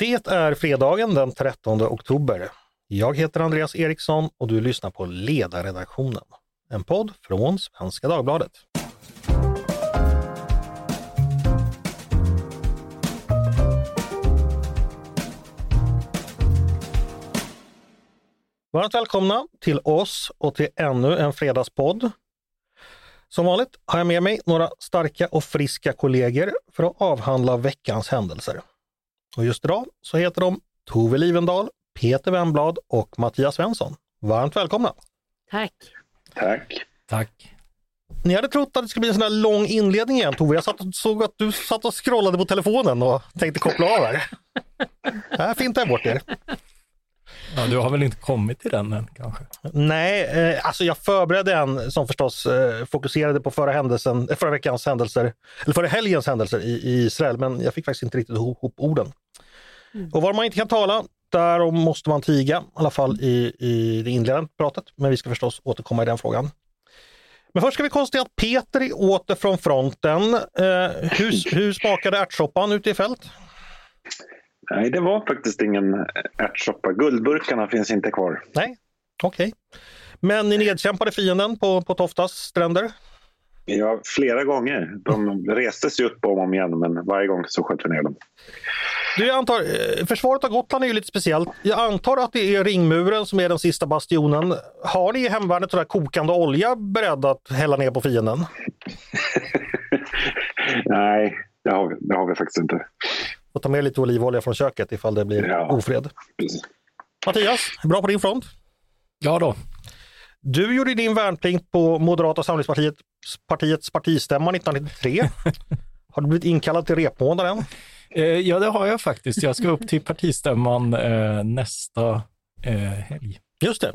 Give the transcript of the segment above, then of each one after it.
Det är fredagen den 13 oktober. Jag heter Andreas Eriksson och du lyssnar på Ledarredaktionen, en podd från Svenska Dagbladet. Varmt välkomna till oss och till ännu en fredagspodd. Som vanligt har jag med mig några starka och friska kollegor för att avhandla veckans händelser. Och just idag så heter de Tove Livendal, Peter Wemblad och Mattias Svensson. Varmt välkomna! Tack! Tack! Tack! Ni hade trott att det skulle bli en sån här lång inledning igen Tove. Jag satt och såg att du satt och scrollade på telefonen och tänkte koppla av här. Här fintar jag bort er. Ja, du har väl inte kommit till den än kanske? Nej, eh, alltså jag förberedde en som förstås eh, fokuserade på förra, händelsen, eh, förra veckans händelser, eller förra helgens händelser i, i Israel, men jag fick faktiskt inte riktigt ihop orden. Mm. Och var man inte kan tala, därom måste man tiga, i alla fall i, i det inledande pratet. Men vi ska förstås återkomma i den frågan. Men först ska vi konstatera att Peter är åter från fronten. Eh, hur, hur smakade ärtsoppan ute i fält? Nej, det var faktiskt ingen ärtsoppa. Guldburkarna finns inte kvar. Nej, okej. Okay. Men ni nedkämpade fienden på, på Toftas stränder? Ja, flera gånger. De reste sig upp om och om igen, men varje gång så sköt vi ner dem. Du, jag antar, eh, försvaret av Gotland är ju lite speciellt. Jag antar att det är ringmuren som är den sista bastionen. Har ni i hemvärnet sådär kokande olja beredd att hälla ner på fienden? Nej, det har, vi, det har vi faktiskt inte. Och ta med lite olivolja från köket ifall det blir ja, ofred. Precis. Mattias, bra på din front? Ja då. Du gjorde din värnplikt på Moderata samlingspartiets partiets partistämma 1993. har du blivit inkallad till repmånaden? Eh, ja, det har jag faktiskt. Jag ska upp till partistämman eh, nästa eh, helg. Just det.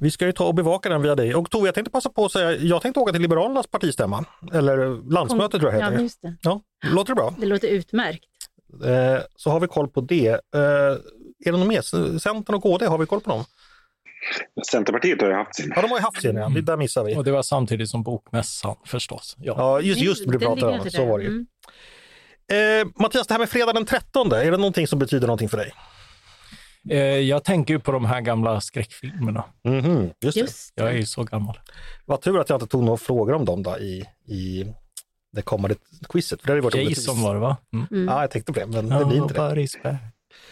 Vi ska ju ta och bevaka den via dig. Och Tove, jag tänkte passa på att säga, jag tänkte åka till Liberalernas partistämma, eller landsmöte tror jag heter ja, just det. Ja, låter det bra? Det låter utmärkt. Eh, så har vi koll på det. Eh, är det något mer? Centern och KD, har vi koll på dem? Centerpartiet har ju haft sin. Ja, de har ju haft sin, ja. Det där missar vi. Och det var samtidigt som Bokmässan förstås. Ja, ja just, just det, du pratade om. Så var det ju. Mm. Eh, Mattias, det här med fredag den 13, är det någonting som betyder någonting för dig? Eh, jag tänker på de här gamla skräckfilmerna. Mm -hmm, just, just Jag är ju så gammal. Vad tur att jag inte tog några frågor om dem då i, i det kommande quizet. För det varit Jason var det va? Mm. Mm. Ja, jag tänkte på det, men det blir inte det.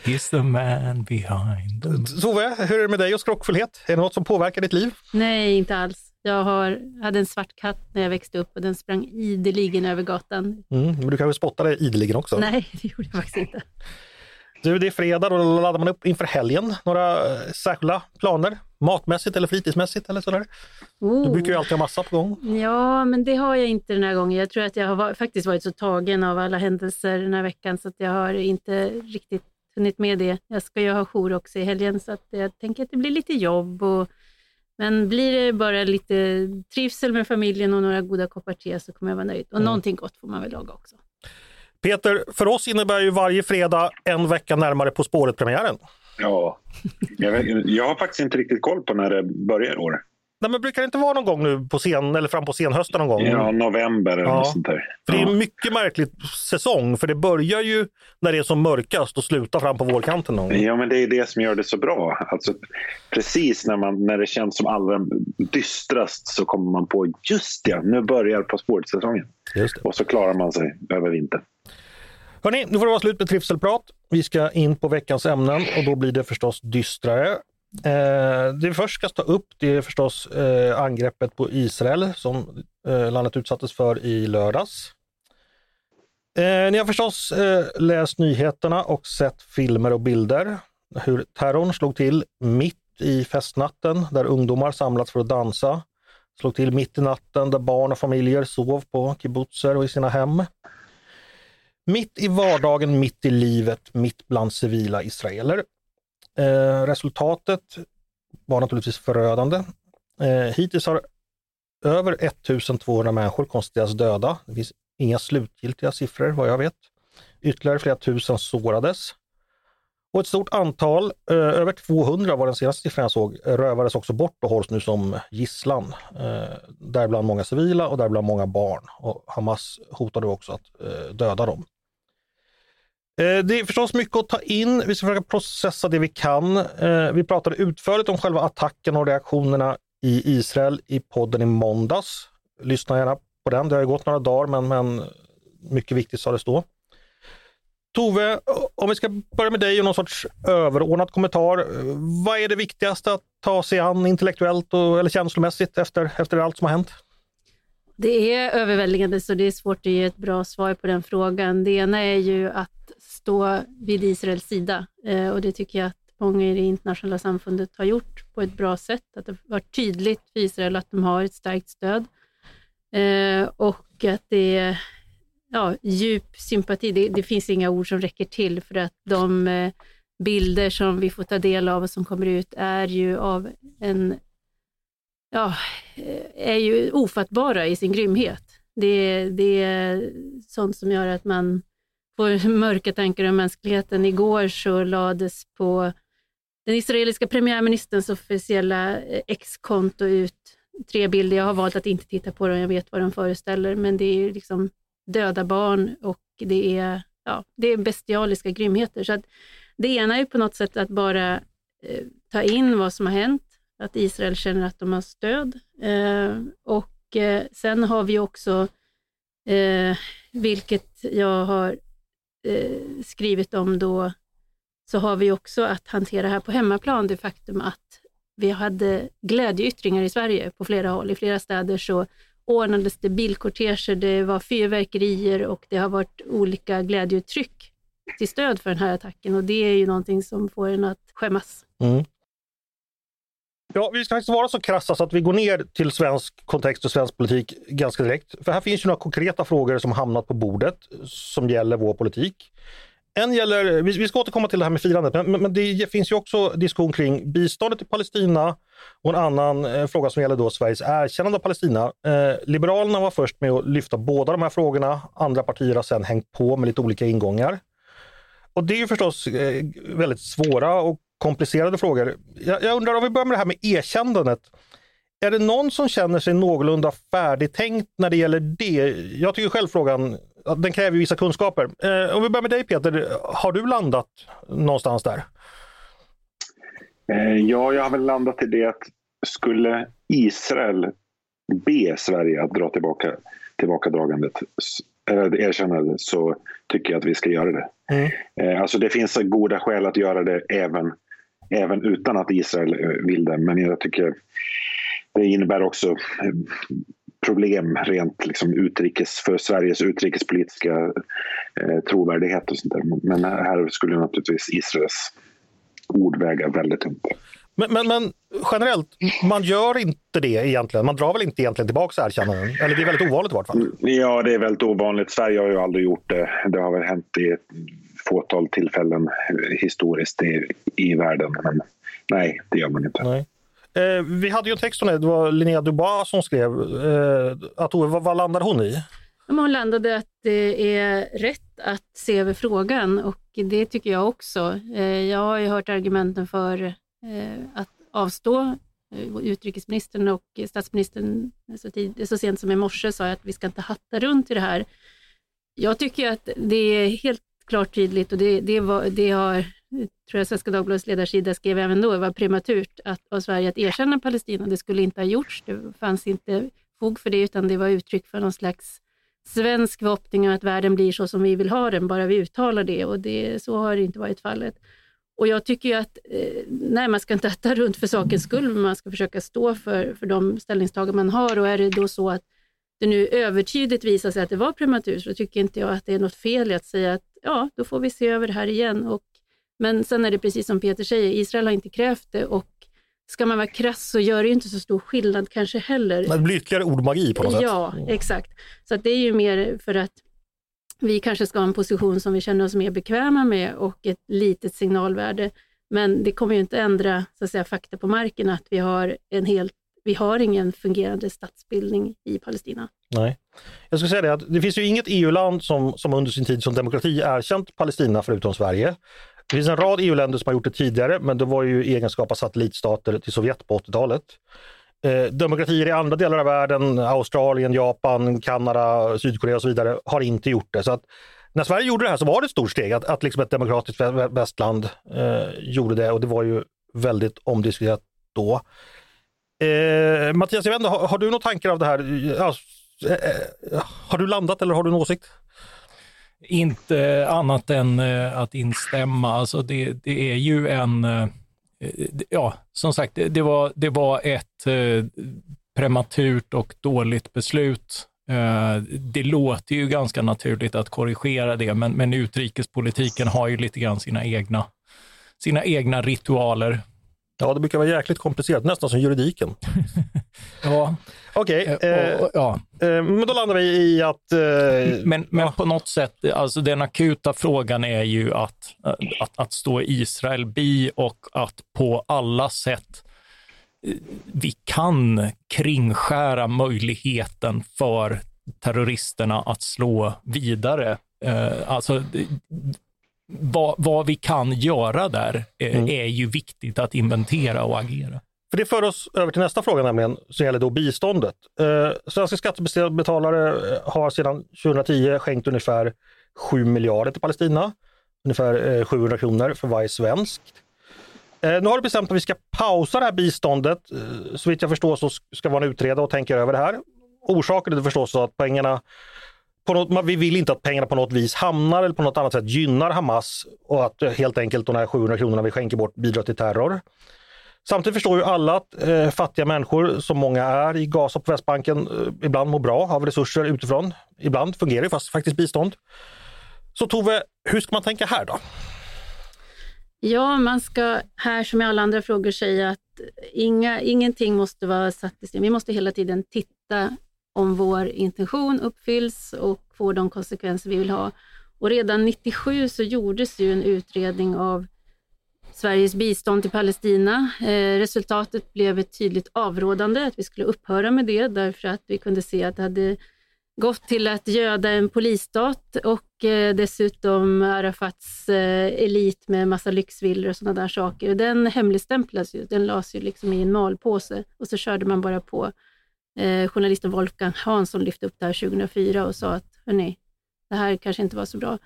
He's the man behind them. Tove, hur är det med dig och skrockfullhet? Är det något som påverkar ditt liv? Nej, inte alls. Jag har, hade en svart katt när jag växte upp och den sprang ideligen över gatan. Mm, men du kanske spottade ideligen också? Nej, det gjorde jag faktiskt inte. Du, det är fredag och då laddar man upp inför helgen. Några eh, särskilda planer? Matmässigt eller fritidsmässigt eller sådär? Oh. Du brukar ju alltid ha massa på gång. Ja, men det har jag inte den här gången. Jag tror att jag har faktiskt varit så tagen av alla händelser den här veckan så att jag har inte riktigt hunnit med det. Jag ska ju ha jour också i helgen så att jag tänker att det blir lite jobb. Och, men blir det bara lite trivsel med familjen och några goda koppar te så kommer jag vara nöjd. Och mm. någonting gott får man väl laga också. Peter, för oss innebär ju varje fredag en vecka närmare På spåret-premiären. Ja, jag, vet, jag har faktiskt inte riktigt koll på när det börjar i år. Nej, men brukar det inte vara någon gång nu på sen, eller fram på senhösten någon gång? Ja, november eller ja. sånt där. För det är en mycket märklig säsong, för det börjar ju när det är som mörkast och slutar fram på vårkanten någon gång. Ja, men det är det som gör det så bra. Alltså, precis när, man, när det känns som allra dystrast så kommer man på just det, nu börjar På spåret-säsongen. Och så klarar man sig över vintern. Hörni, nu får det vara slut med trivselprat. Vi ska in på veckans ämnen och då blir det förstås dystrare. Eh, det vi först ska ta upp det är förstås eh, angreppet på Israel som eh, landet utsattes för i lördags. Eh, ni har förstås eh, läst nyheterna och sett filmer och bilder hur terrorn slog till mitt i festnatten där ungdomar samlats för att dansa. Slog till mitt i natten där barn och familjer sov på kibbutzer och i sina hem. Mitt i vardagen, mitt i livet, mitt bland civila israeler. Eh, resultatet var naturligtvis förödande. Eh, hittills har över 1200 människor konstaterats döda. Det finns inga slutgiltiga siffror vad jag vet. Ytterligare flera tusen sårades. Och ett stort antal, eh, över 200 var den senaste siffran jag såg, rövades också bort och hålls nu som gisslan. Eh, däribland många civila och däribland många barn. Och Hamas hotade också att eh, döda dem. Eh, det är förstås mycket att ta in. Vi ska försöka processa det vi kan. Eh, vi pratade utförligt om själva attacken och reaktionerna i Israel i podden i måndags. Lyssna gärna på den. Det har ju gått några dagar, men, men mycket viktigt sades då. Tove, om vi ska börja med dig och någon sorts överordnad kommentar. Eh, vad är det viktigaste att ta sig an intellektuellt och, eller känslomässigt efter, efter allt som har hänt? Det är överväldigande så det är svårt att ge ett bra svar på den frågan. Det ena är ju att stå vid Israels sida eh, och det tycker jag att många i det internationella samfundet har gjort på ett bra sätt. Att det har varit tydligt för Israel att de har ett starkt stöd eh, och att det är ja, djup sympati. Det, det, finns inga ord som räcker till för att de eh, bilder som vi får ta del av och som kommer ut är ju av en ja, eh, är ju ofattbara i sin grymhet. Det, det är sånt som gör att man på mörka tankar om mänskligheten. Igår så lades på den israeliska premiärministerns officiella eh, X-konto ut tre bilder. Jag har valt att inte titta på dem, jag vet vad de föreställer, men det är liksom döda barn och det är, ja, det är bestialiska grymheter. Så att det ena är på något sätt att bara eh, ta in vad som har hänt, att Israel känner att de har stöd. Eh, och eh, sen har vi också, eh, vilket jag har eh, skrivit om då, så har vi också att hantera här på hemmaplan det faktum att vi hade glädjeyttringar i Sverige på flera håll. I flera städer så ordnades det bilkorteger, det var fyrverkerier och det har varit olika glädjeuttryck till stöd för den här attacken och det är ju någonting som får en att skämmas. Mm. Ja, vi ska faktiskt vara så krassa så att vi går ner till svensk kontext och svensk politik ganska direkt. För här finns ju några konkreta frågor som hamnat på bordet som gäller vår politik. En gäller, vi ska återkomma till det här med firandet, men, men det finns ju också diskussion kring biståndet till Palestina och en annan eh, fråga som gäller då Sveriges erkännande av Palestina. Eh, Liberalerna var först med att lyfta båda de här frågorna. Andra partier har sedan hängt på med lite olika ingångar. Och det är ju förstås eh, väldigt svåra och komplicerade frågor. Jag, jag undrar om vi börjar med det här med erkännandet. Är det någon som känner sig någorlunda färdigtänkt när det gäller det? Jag tycker själv frågan, den kräver vissa kunskaper. Eh, om vi börjar med dig Peter, har du landat någonstans där? Eh, ja, jag har väl landat i det att skulle Israel be Sverige att dra tillbaka tillbakadragandet eller erkännandet så tycker jag att vi ska göra det. Mm. Eh, alltså det finns goda skäl att göra det även, även utan att Israel eh, vill det. Men jag tycker det innebär också eh, problem rent liksom utrikes, för Sveriges utrikespolitiska eh, trovärdighet och sånt där. Men här skulle naturligtvis Israels ord väga väldigt tungt. Men, men, men, generellt, man gör inte det egentligen? Man drar väl inte egentligen tillbaka erkännanden? Eller det är väldigt ovanligt i vart fall? Ja, det är väldigt ovanligt. Sverige har ju aldrig gjort det. Det har väl hänt i fåtal tillfällen historiskt i, i världen. Men nej, det gör man inte. Nej. Eh, vi hade ju en text om det, det var Linnea Dubois som skrev. Eh, att, vad, vad landade hon i? Hon landade att det är rätt att se över frågan och det tycker jag också. Eh, jag har ju hört argumenten för eh, att avstå. Eh, utrikesministern och statsministern så, tid, så sent som i morse sa att vi ska inte hatta runt i det här. Jag tycker att det är helt klart tydligt och det, det, var, det har tror jag Svenska Dagbladets ledarsida skrev även då, var prematurt att, av Sverige att erkänna Palestina. Det skulle inte ha gjorts. Det fanns inte fog för det, utan det var uttryck för någon slags svensk förhoppning om att världen blir så som vi vill ha den, bara vi uttalar det. Och det, så har det inte varit fallet. Och jag tycker ju att eh, nej, man ska inte äta runt för sakens skull, men man ska försöka stå för, för de ställningstaganden man har. Och är det då så att det nu övertydligt visar sig att det var prematurt, så tycker inte jag att det är något fel i att säga att ja, då får vi se över det här igen. Och, men sen är det precis som Peter säger, Israel har inte krävt det och ska man vara krass så gör det inte så stor skillnad kanske heller. Det blir ytterligare ordmagi på något sätt. Ja, exakt. Så det är ju mer för att vi kanske ska ha en position som vi känner oss mer bekväma med och ett litet signalvärde. Men det kommer ju inte ändra så att säga, fakta på marken att vi har en helt vi har ingen fungerande statsbildning i Palestina. Nej. Jag skulle säga det att det finns ju inget EU-land som, som under sin tid som demokrati erkänt Palestina förutom Sverige. Det finns en rad EU-länder som har gjort det tidigare, men det var ju i egenskap av satellitstater till Sovjet på 80-talet. Eh, demokratier i andra delar av världen, Australien, Japan, Kanada, Sydkorea och så vidare, har inte gjort det. Så att när Sverige gjorde det här så var det ett stort steg att, att liksom ett demokratiskt västland eh, gjorde det och det var ju väldigt omdiskuterat då. Eh, Mattias, jag vet inte, har, har, du några tankar av det här? Ja, eh, eh har du landat eller har du en åsikt? Inte annat än eh, att instämma. Alltså det, det är ju en, eh, ja, som sagt, det, det var, det var ett prematurt och dåligt beslut. Det låter ju ganska naturligt att korrigera det, men, men utrikespolitiken har ju lite grann sina egna, sina egna ritualer. Ja, det brukar vara jäkligt komplicerat, nästan som juridiken. ja. Okej, okay, eh, ja. eh, men då landar vi i att... Eh, men men ja. på något sätt, alltså den akuta frågan är ju att, att, att stå Israel bi och att på alla sätt eh, vi kan kringskära möjligheten för terroristerna att slå vidare. Eh, alltså, vad, vad vi kan göra där eh, mm. är ju viktigt att inventera och agera. För det för oss över till nästa fråga nämligen, som gäller då biståndet. Eh, svenska skattebetalare eh, har sedan 2010 skänkt ungefär 7 miljarder till Palestina. Ungefär eh, 700 kronor för varje svensk. Eh, nu har det bestämt att vi ska pausa det här biståndet. Eh, så vitt jag förstår så ska man utreda och tänka över det här. Orsaken är förstås att pengarna på något, vi vill inte att pengarna på något vis hamnar eller på något annat sätt gynnar Hamas och att eh, helt enkelt de här 700 kronorna vi skänker bort bidrar till terror. Samtidigt förstår ju alla att eh, fattiga människor, som många är i Gaza på Västbanken, eh, ibland mår bra av resurser utifrån. Ibland fungerar ju fast, faktiskt bistånd. Så Tove, hur ska man tänka här då? Ja, man ska här som i alla andra frågor säga att inga, ingenting måste vara satt i system. Vi måste hela tiden titta om vår intention uppfylls och får de konsekvenser vi vill ha. Och redan 97 så gjordes ju en utredning av Sveriges bistånd till Palestina. Eh, resultatet blev ett tydligt avrådande, att vi skulle upphöra med det, därför att vi kunde se att det hade gått till att göda en polisstat och eh, dessutom Arafats eh, elit med massa lyxvillor och sådana där saker. Den hemligstämplades. ju, den lades ju liksom i en malpåse och så körde man bara på. Eh, journalisten Wolfgang Hansson lyfte upp det här 2004 och sa att hörni, det här kanske inte var så bra.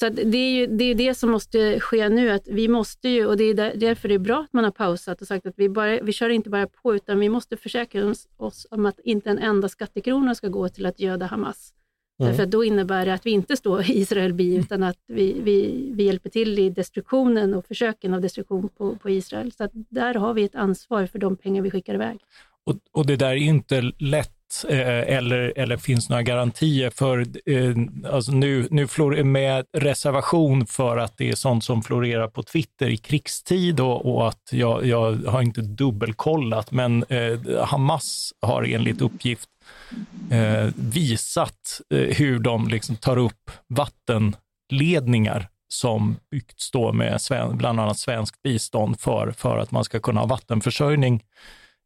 Så det är ju det, är det som måste ske nu, att vi måste ju, och det är därför det är bra att man har pausat och sagt att vi, bara, vi kör inte bara på, utan vi måste försäkra oss, oss om att inte en enda skattekrona ska gå till att göda Hamas. Mm. Därför att då innebär det att vi inte står Israel bi, utan att vi, vi, vi hjälper till i destruktionen och försöken av destruktion på, på Israel. Så där har vi ett ansvar för de pengar vi skickar iväg. Och, och det där är inte lätt eh, eller, eller finns några garantier för, eh, alltså nu, nu med reservation för att det är sånt som florerar på Twitter i krigstid och, och att jag, jag har inte dubbelkollat, men eh, Hamas har enligt uppgift eh, visat eh, hur de liksom tar upp vattenledningar som byggts då med sven, bland annat svenskt bistånd för, för att man ska kunna ha vattenförsörjning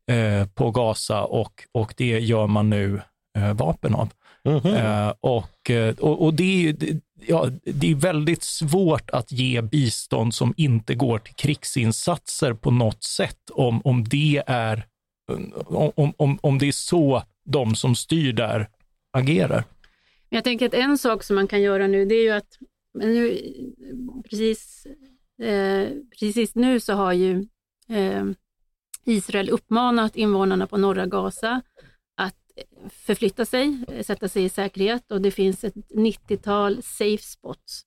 Eh, på Gaza och, och det gör man nu eh, vapen av. Mm -hmm. och, och, och, det, är, ja, det är väldigt svårt att ge bistånd som inte går till krigsinsatser på något sätt om, om, det, är, om, om, om det är så de som styr där agerar. Jag tänker att en sak som man kan göra nu, det är ju att nu, precis, eh, precis nu så har ju eh, Israel uppmanat invånarna på norra Gaza att förflytta sig, sätta sig i säkerhet och det finns ett 90-tal safe spots.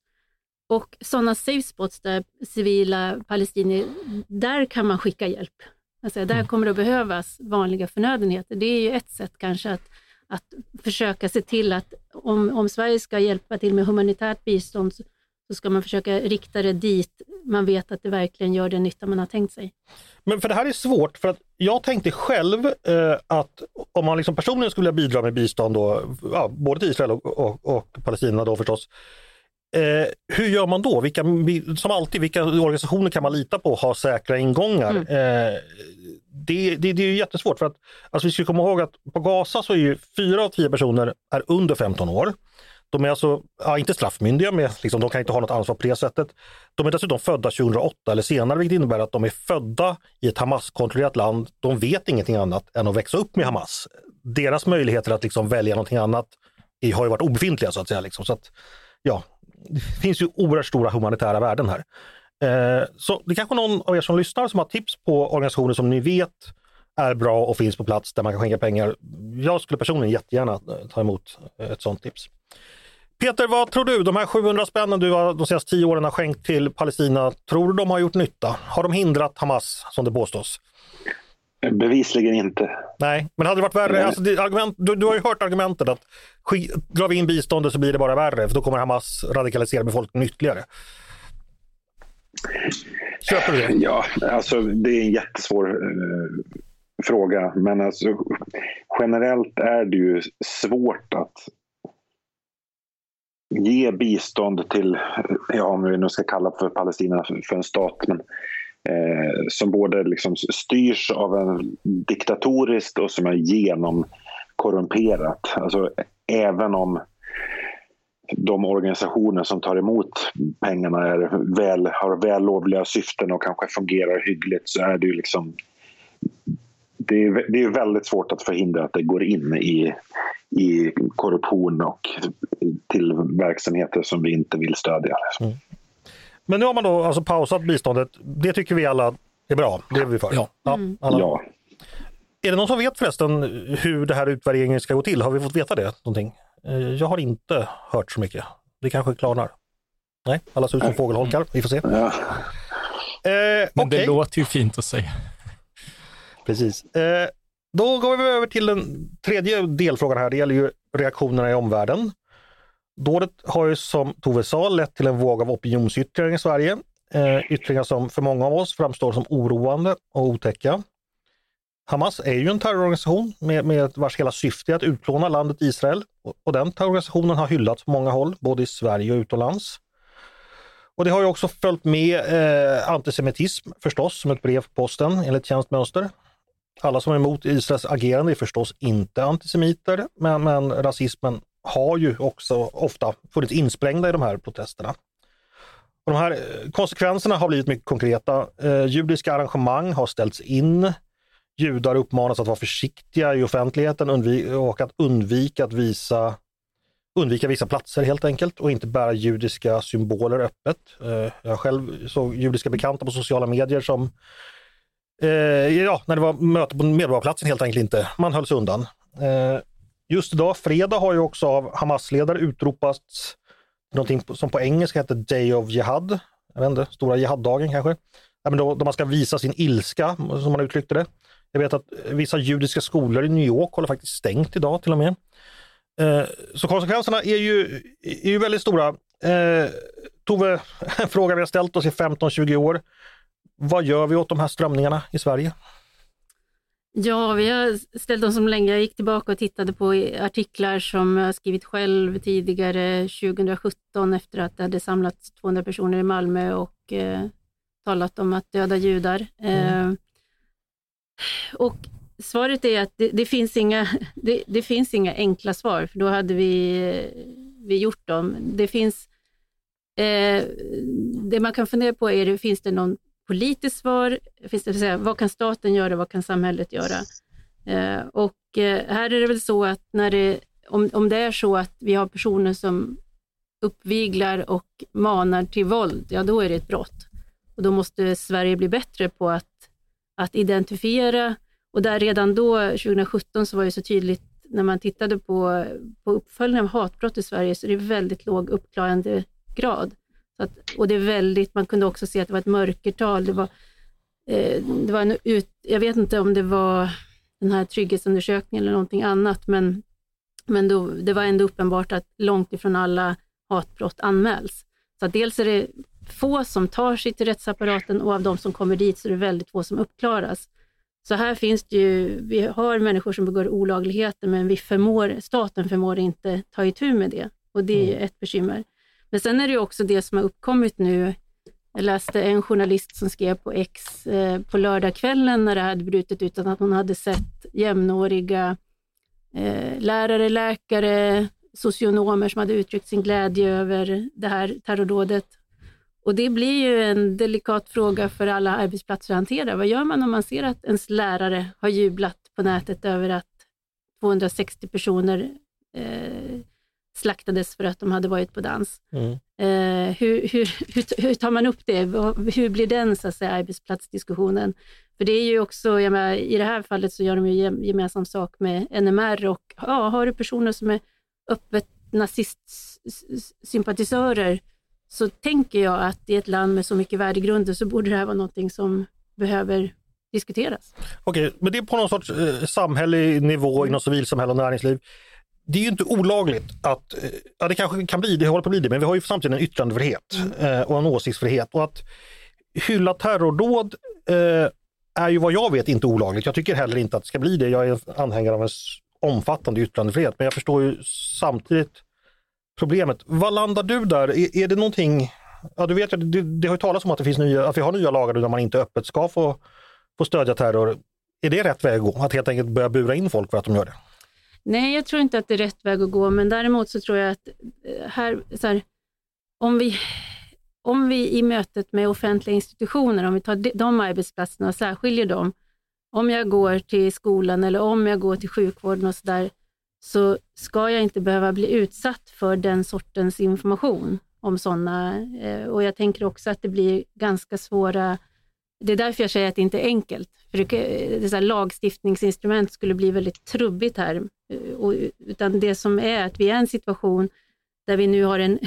Och sådana safe spots där civila palestinier, där kan man skicka hjälp. Alltså, där mm. kommer det att behövas vanliga förnödenheter. Det är ju ett sätt kanske att, att försöka se till att om, om Sverige ska hjälpa till med humanitärt bistånd så ska man försöka rikta det dit man vet att det verkligen gör den nytta man har tänkt sig. Men för det här är svårt, för att jag tänkte själv eh, att om man liksom personligen skulle bidra med bistånd, då, ja, både till Israel och, och, och Palestina då förstås, Eh, hur gör man då? Vilka, som alltid, vilka organisationer kan man lita på har säkra ingångar? Mm. Eh, det, det, det, är jättesvårt för att alltså vi ska komma ihåg att på Gaza så är ju fyra av tio personer är under 15 år. De är alltså, ja, inte straffmyndiga, men liksom, de kan inte ha något ansvar på det sättet. De är dessutom födda 2008 eller senare, vilket innebär att de är födda i ett Hamas-kontrollerat land. De vet ingenting annat än att växa upp med Hamas. Deras möjligheter att liksom välja någonting annat har ju varit obefintliga så att säga. Liksom. Så att, ja, det finns ju oerhört stora humanitära värden här. Eh, så det är kanske någon av er som lyssnar som har tips på organisationer som ni vet är bra och finns på plats där man kan skänka pengar. Jag skulle personligen jättegärna eh, ta emot eh, ett sådant tips. Peter, vad tror du? De här 700 spännen du har de senaste tio åren har skänkt till Palestina, tror du de har gjort nytta? Har de hindrat Hamas som det påstås? Bevisligen inte. Nej, men hade det varit värre? Alltså, det, argument, du, du, har ju hört argumentet att drar vi in biståndet så blir det bara värre, för då kommer Hamas radikalisera befolkningen ytterligare. Köper du det? Ja, alltså det är en jättesvår eh, fråga. Men alltså, generellt är det ju svårt att ge bistånd till, ja, om vi nu ska kalla för Palestina för en stat, men, eh, som både liksom styrs av en diktatoriskt och som är genomkorrumperat. Alltså, även om de organisationer som tar emot pengarna är väl, har vällovliga syften och kanske fungerar hyggligt så är det ju liksom det är, det är väldigt svårt att förhindra att det går in i, i korruption och till verksamheter som vi inte vill stödja. Mm. Men nu har man då alltså pausat biståndet. Det tycker vi alla är bra. Det är vi för. Ja. Ja, mm. ja. Är det någon som vet förresten hur det här utvärderingen ska gå till? Har vi fått veta det? Någonting? Eh, jag har inte hört så mycket. Det kanske klarnar. Nej, alla ser ut som fågelholkar. Vi får se. Ja. Eh, Men okay. det låter ju fint att säga. Precis. Eh, då går vi över till den tredje delfrågan här. Det gäller ju reaktionerna i omvärlden. Dådet har ju som Tove sa lett till en våg av opinionsyttringar i Sverige. Eh, yttringar som för många av oss framstår som oroande och otäcka. Hamas är ju en terrororganisation med, med vars hela syfte är att utplåna landet Israel. Och, och den terrororganisationen har hyllats på många håll, både i Sverige och utomlands. Och det har ju också följt med eh, antisemitism förstås, som ett brev på posten enligt tjänstmönster. Alla som är emot Israels agerande är förstås inte antisemiter, men, men rasismen har ju också ofta funnits insprängda i de här protesterna. Och de här eh, konsekvenserna har blivit mycket konkreta. Eh, judiska arrangemang har ställts in. Judar uppmanas att vara försiktiga i offentligheten och att undvika att visa undvika vissa platser helt enkelt och inte bära judiska symboler öppet. Eh, jag själv såg judiska bekanta på sociala medier som eh, ja, när det var möte på Medborgarplatsen helt enkelt inte. Man höll sig undan. Eh, just idag, fredag, har ju också av Hamas-ledare utropats någonting som på engelska heter Day of Jihad. Jag vet inte, stora jihad-dagen kanske. Ja, men då, då man ska visa sin ilska, som man uttryckte det. Jag vet att vissa judiska skolor i New York håller faktiskt stängt idag till och med. Eh, så konsekvenserna är ju, är ju väldigt stora. Eh, Tove, en fråga vi har ställt oss i 15-20 år. Vad gör vi åt de här strömningarna i Sverige? Ja, vi har ställt oss som länge. Jag gick tillbaka och tittade på artiklar som jag skrivit själv tidigare 2017 efter att det hade samlats 200 personer i Malmö och eh, talat om att döda judar. Mm. Eh, och Svaret är att det, det finns inga, det, det, finns inga enkla svar, för då hade vi, vi gjort dem. Det finns eh, det man kan fundera på är, finns det någon politiskt svar? Finns det, säga, vad kan staten göra? Vad kan samhället göra? Eh, och eh, här är det väl så att när det, om, om det är så att vi har personer som uppviglar och manar till våld, ja då är det ett brott. Och då måste Sverige bli bättre på att, att identifiera och där redan då, 2017, så var det så tydligt när man tittade på, på uppföljningen av hatbrott i Sverige, så det är väldigt låg uppklarande grad. Att, och det är väldigt, man kunde också se att det var ett mörkertal. Det var, eh, det var en ut, jag vet inte om det var den här trygghetsundersökningen eller någonting annat, men, men då, det var ändå uppenbart att långt ifrån alla hatbrott anmäls. Så dels är det få som tar sig till rättsapparaten och av de som kommer dit så är det väldigt få som uppklaras. Så här finns det ju, vi har människor som begår olagligheter men vi förmår, staten förmår inte ta itu med det och det är mm. ett bekymmer. Men sen är det också det som har uppkommit nu. Jag läste en journalist som skrev på X eh, på lördagskvällen när det hade brutit ut att hon hade sett jämnåriga eh, lärare, läkare, socionomer som hade uttryckt sin glädje över det här terrordådet och det blir ju en delikat fråga för alla arbetsplatser att hantera. Vad gör man om man ser att ens lärare har jublat på nätet över att 260 personer eh, slaktades för att de hade varit på dans. Mm. Eh, hur, hur, hur, hur, tar man upp det? Hur blir den så att säga, arbetsplatsdiskussionen? För det är ju också, jag menar, i det här fallet så gör de ju gemensam sak med NMR och ja, har du personer som är öppet nazistsympatisörer så tänker jag att i ett land med så mycket värdegrunder så borde det här vara någonting som behöver diskuteras. Okej, men det är på någon sorts eh, samhällelig nivå inom civilsamhälle och näringsliv. Det är ju inte olagligt att, eh, ja det kanske kan bli det, håller på att bli det, men vi har ju samtidigt en yttrandefrihet mm. eh, och en åsiktsfrihet. Och att hylla terrordåd eh, är ju vad jag vet inte olagligt. Jag tycker heller inte att det ska bli det. Jag är anhängare av en omfattande yttrandefrihet, men jag förstår ju samtidigt problemet. Vad landar du där? Är, är det någonting, ja du vet det, det har ju talats om att det finns nya, att vi har nya lagar där man inte öppet ska få, få stödja terror. Är det rätt väg att gå? Att helt enkelt börja bura in folk för att de gör det? Nej, jag tror inte att det är rätt väg att gå, men däremot så tror jag att eh, här, så här, om, vi, om vi i mötet med offentliga institutioner, om vi tar de arbetsplatserna och särskiljer dem, om jag går till skolan eller om jag går till sjukvården och så där, så ska jag inte behöva bli utsatt för den sortens information om sådana. Eh, och jag tänker också att det blir ganska svåra det är därför jag säger att det inte är enkelt. För det, eh, det så här, lagstiftningsinstrument skulle bli väldigt trubbigt här. Eh, och, utan det som är att vi är i en situation där vi nu har en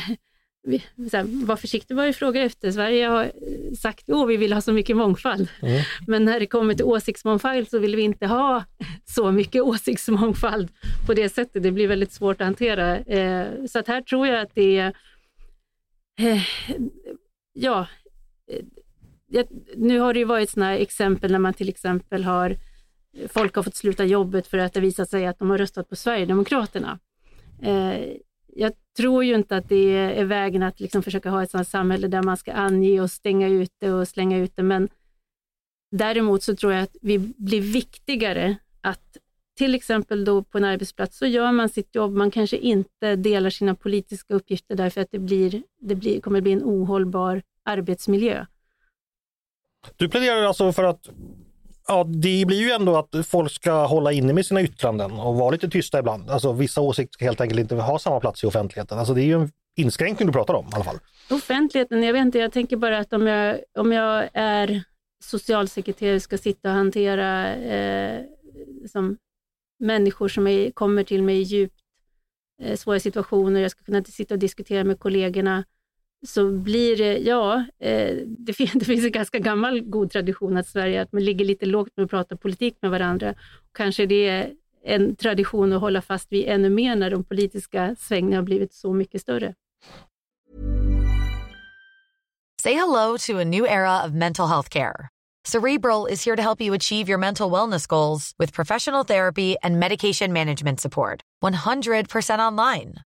så här, var försiktig vad du frågar efter. Sverige har sagt att vi vill ha så mycket mångfald. Mm. Men när det kommer till åsiktsmångfald så vill vi inte ha så mycket åsiktsmångfald på det sättet. Det blir väldigt svårt att hantera. Eh, så att här tror jag att det är... Eh, ja, nu har det ju varit sådana exempel när man till exempel har folk har fått sluta jobbet för att det visat sig att de har röstat på Sverigedemokraterna. Eh, jag tror ju inte att det är vägen att liksom försöka ha ett sådant samhälle där man ska ange och stänga ute och slänga ut det, men däremot så tror jag att vi blir viktigare att till exempel då på en arbetsplats så gör man sitt jobb, man kanske inte delar sina politiska uppgifter därför att det, blir, det blir, kommer bli en ohållbar arbetsmiljö. Du pläderar alltså för att ja, det blir ju ändå att folk ska hålla inne med sina yttranden och vara lite tysta ibland. Alltså vissa åsikter ska helt enkelt inte ha samma plats i offentligheten. Alltså det är ju en inskränkning du pratar om i alla fall. Offentligheten, jag vet inte, jag tänker bara att om jag, om jag är socialsekreterare ska sitta och hantera eh, som människor som är, kommer till mig i djupt eh, svåra situationer, jag ska kunna sitta och diskutera med kollegorna så blir det, ja, eh, det, finns, det finns en ganska gammal god tradition att Sverige att man ligger lite lågt med att prata politik med varandra. Kanske det är en tradition att hålla fast vid ännu mer när de politiska svängningarna har blivit så mycket större. Say hello to a new era of mental health care. Cerebral is here to help you achieve your mental wellness goals with professional therapy and medication management support. 100% online.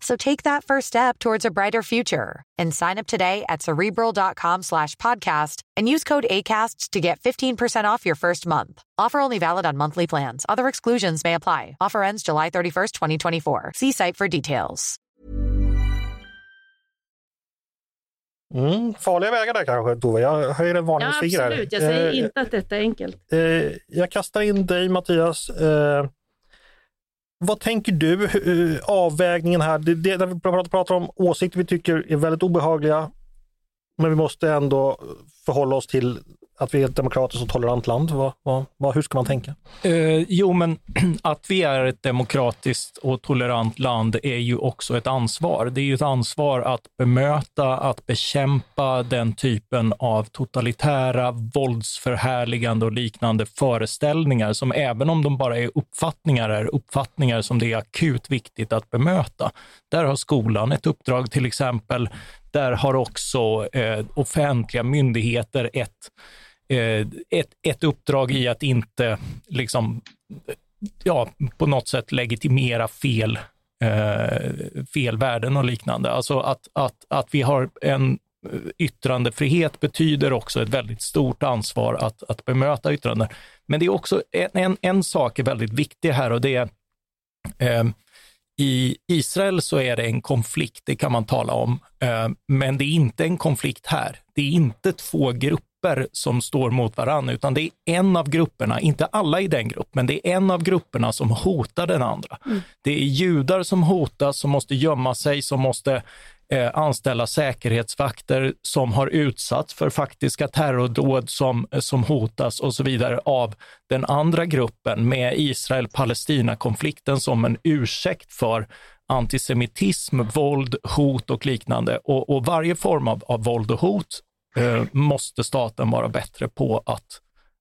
So take that first step towards a brighter future and sign up today at cerebral.com slash podcast and use code ACasts to get 15% off your first month. Offer only valid on monthly plans. Other exclusions may apply. Offer ends July 31st, 2024. See site for details. Mm, farliga vägar där kanske, Tove. Jag höjer en varningsfinger. Ja, absolut. Jag säger eh, inte att detta är enkelt. Eh, jag kastar in dig, Mattias. Eh, vad tänker du? Eh, avvägningen här, det, det, när vi pratar om åsikter vi tycker är väldigt obehagliga, men vi måste ändå förhålla oss till att vi är ett demokratiskt och tolerant land? Vad, vad, vad, hur ska man tänka? Eh, jo, men att vi är ett demokratiskt och tolerant land är ju också ett ansvar. Det är ju ett ansvar att bemöta, att bekämpa den typen av totalitära, våldsförhärligande och liknande föreställningar som även om de bara är uppfattningar, är uppfattningar som det är akut viktigt att bemöta. Där har skolan ett uppdrag till exempel. Där har också eh, offentliga myndigheter ett Eh, ett, ett uppdrag i att inte liksom, ja, på något sätt legitimera fel eh, fel värden och liknande. Alltså att, att, att vi har en eh, yttrandefrihet betyder också ett väldigt stort ansvar att, att bemöta yttranden. Men det är också en, en, en sak är väldigt viktig här och det är eh, i Israel så är det en konflikt, det kan man tala om, eh, men det är inte en konflikt här. Det är inte två grupper som står mot varandra, utan det är en av grupperna, inte alla i den gruppen, men det är en av grupperna som hotar den andra. Mm. Det är judar som hotas, som måste gömma sig, som måste eh, anställa säkerhetsvakter som har utsatts för faktiska terrordåd som, som hotas och så vidare av den andra gruppen med Israel-Palestina-konflikten som en ursäkt för antisemitism, våld, hot och liknande. Och, och varje form av, av våld och hot eh, måste staten vara bättre på att,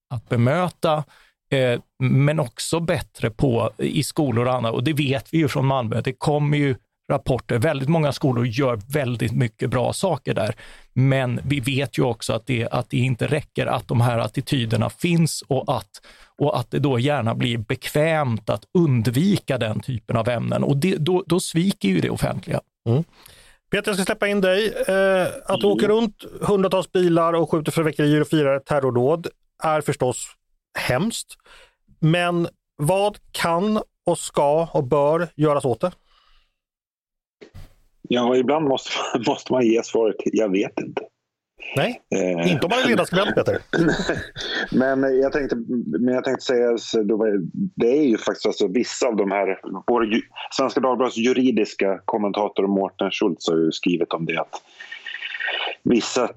att bemöta, eh, men också bättre på i skolor och annat. Och det vet vi ju från Malmö. Det kommer ju rapporter. Väldigt många skolor gör väldigt mycket bra saker där. Men vi vet ju också att det, att det inte räcker, att de här attityderna finns och att, och att det då gärna blir bekvämt att undvika den typen av ämnen. Och det, då, då sviker ju det offentliga. Mm. Peter, jag ska släppa in dig. Eh, att du åker runt hundratals bilar och skjuter fyrverkerier och firar terrordåd är förstås hemskt. Men vad kan och ska och bör göras åt det? Ja, ibland måste, måste man ge svaret jag vet inte. Nej, eh, inte om man är ledarskribent Peter. men, jag tänkte, men jag tänkte säga, det är ju faktiskt alltså vissa av de här, vår, Svenska Dagbladets juridiska kommentator Mårten Schultz har ju skrivit om det att vissa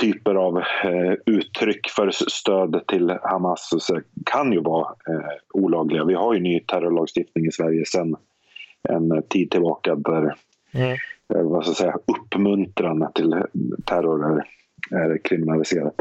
typer av eh, uttryck för stöd till Hamas kan ju vara eh, olagliga. Vi har ju ny terrorlagstiftning i Sverige sedan en tid tillbaka där mm. Eh, vad ska jag säga, uppmuntran till terror är, är kriminaliserat.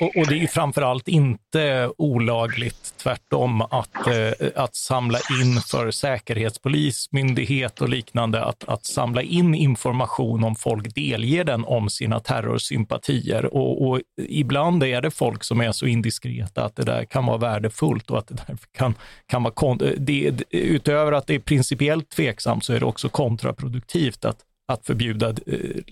Och, och, det är framförallt inte olagligt, tvärtom, att, eh, att samla in för säkerhetspolis, myndighet och liknande, att, att samla in information om folk delger den om sina terrorsympatier. Och, och, ibland är det folk som är så indiskreta att det där kan vara värdefullt och att det därför kan, kan vara... Det, utöver att det är principiellt tveksamt så är det också kontraproduktivt att att förbjuda eh,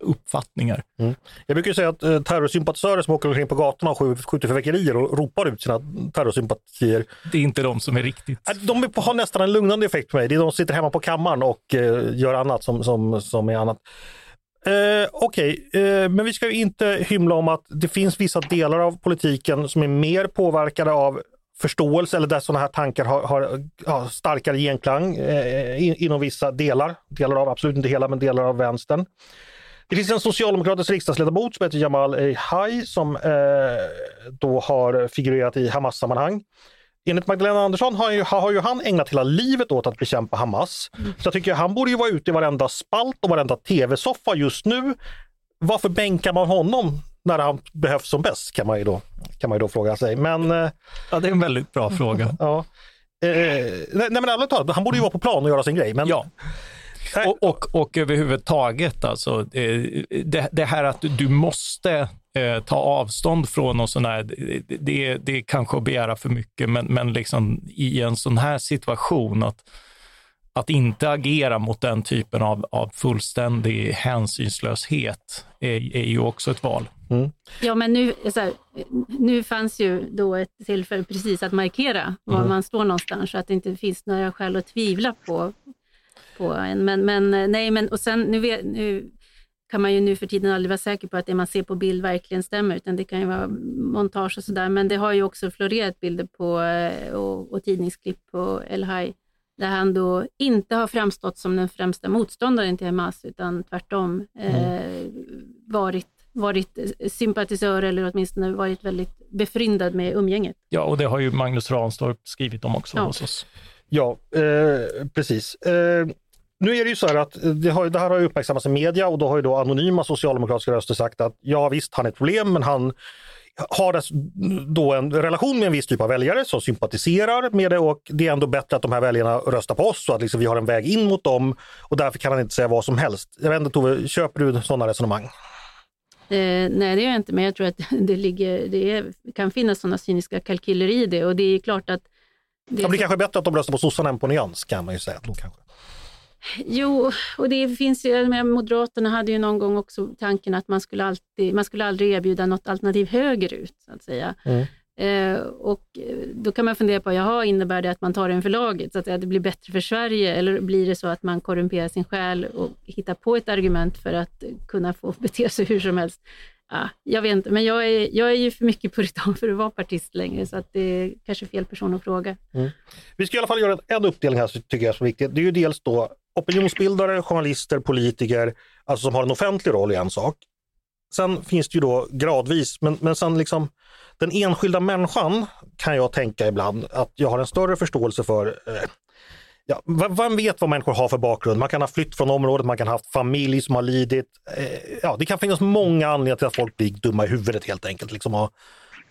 uppfattningar. Mm. Jag brukar säga att eh, terrorsympatisörer som åker omkring på gatorna och skjuter fyrverkerier och ropar ut sina terrorsympatier. Det är inte de som är riktigt... De har nästan en lugnande effekt på mig. Det är de som sitter hemma på kammaren och eh, gör annat som, som, som är annat. Eh, Okej, okay. eh, men vi ska inte hymla om att det finns vissa delar av politiken som är mer påverkade av förståelse eller där sådana här tankar har, har, har starkare genklang eh, inom vissa delar, delar av, absolut inte hela, men delar av vänstern. Det finns en socialdemokratisk riksdagsledamot som heter Jamal Haj som eh, då har figurerat i Hamas-sammanhang. Enligt Magdalena Andersson har ju, har ju han ägnat hela livet åt att bekämpa Hamas. Mm. Så jag tycker han borde ju vara ute i varenda spalt och varenda tv-soffa just nu. Varför bänkar man honom när han behövs som bäst kan man ju då, kan man då fråga sig. Men, eh, ja, det är en väldigt bra fråga. Ja. Eh, nej, men ärligt talat, han borde ju vara på plan och göra sin grej. Men... Ja. Och, och, och överhuvudtaget, alltså, eh, det, det här att du måste eh, ta avstånd från och sådär, det, det, det är kanske att begära för mycket, men, men liksom i en sån här situation att att inte agera mot den typen av, av fullständig hänsynslöshet är, är ju också ett val. Mm. Ja, men nu, här, nu fanns ju då ett tillfälle precis att markera var mm. man står någonstans, så att det inte finns några skäl att tvivla på, på en. Men, men nej, men och sen nu, nu kan man ju nu för tiden aldrig vara säker på att det man ser på bild verkligen stämmer, utan det kan ju vara montage och sådär. Men det har ju också florerat bilder på eh, och, och tidningsklipp på El Haj där han då inte har framstått som den främsta motståndaren till Hamas, utan tvärtom mm. eh, varit, varit sympatisör eller åtminstone varit väldigt befryndad med umgänget. Ja, och det har ju Magnus Ranstorp skrivit om också ja. hos oss. Ja, eh, precis. Eh, nu är det ju så här att det, har, det här har uppmärksammats i media och då har ju då anonyma socialdemokratiska röster sagt att ja visst, han är ett problem, men han har då en relation med en viss typ av väljare som sympatiserar med det och det är ändå bättre att de här väljarna röstar på oss så att liksom vi har en väg in mot dem och därför kan han inte säga vad som helst. Jag vet inte Tove, köper du sådana resonemang? Eh, nej, det gör jag inte, men jag tror att det, ligger, det är, kan finnas sådana cyniska kalkyler i det och det är klart att Det, det kanske är bättre att de röstar på sossarna än på Nyans kan man ju säga. Då kanske. Jo, och det finns ju, Moderaterna hade ju någon gång också tanken att man skulle, alltid, man skulle aldrig erbjuda något alternativ högerut, så att säga. Mm. Eh, och eh, då kan man fundera på, jaha, innebär det att man tar en för laget, så att det blir bättre för Sverige, eller blir det så att man korrumperar sin själ och hittar på ett argument för att kunna få bete sig hur som helst? Ah, jag vet inte, men jag är, jag är ju för mycket puritan för att vara partist längre, så att det är kanske fel person att fråga. Mm. Vi ska i alla fall göra en uppdelning här, som tycker jag är så viktig. Det är ju dels då opinionsbildare, journalister, politiker, alltså som har en offentlig roll i en sak. Sen finns det ju då gradvis, men, men sen liksom den enskilda människan kan jag tänka ibland att jag har en större förståelse för. Eh, ja, vem vet vad människor har för bakgrund? Man kan ha flytt från området, man kan ha haft familj som har lidit. Eh, ja, det kan finnas många anledningar till att folk blir dumma i huvudet helt enkelt. Liksom,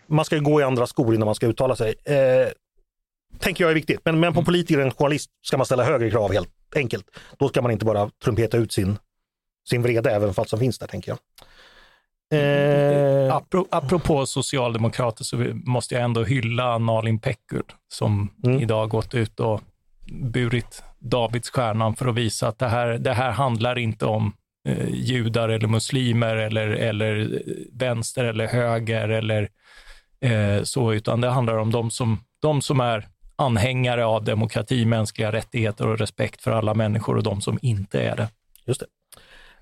man ska gå i andra skor innan man ska uttala sig. Eh, tänker jag är viktigt. Men, men på mm. politiker och journalist ska man ställa högre krav helt enkelt. Då ska man inte bara trumpeta ut sin, sin vrede även fast som finns där tänker jag. Eh... Apropå socialdemokrater så måste jag ändå hylla Nalin Pekgul som mm. idag gått ut och burit Davidsstjärnan för att visa att det här, det här handlar inte om eh, judar eller muslimer eller, eller vänster eller höger eller eh, så, utan det handlar om de som, de som är anhängare av demokrati, mänskliga rättigheter och respekt för alla människor och de som inte är det. Just det.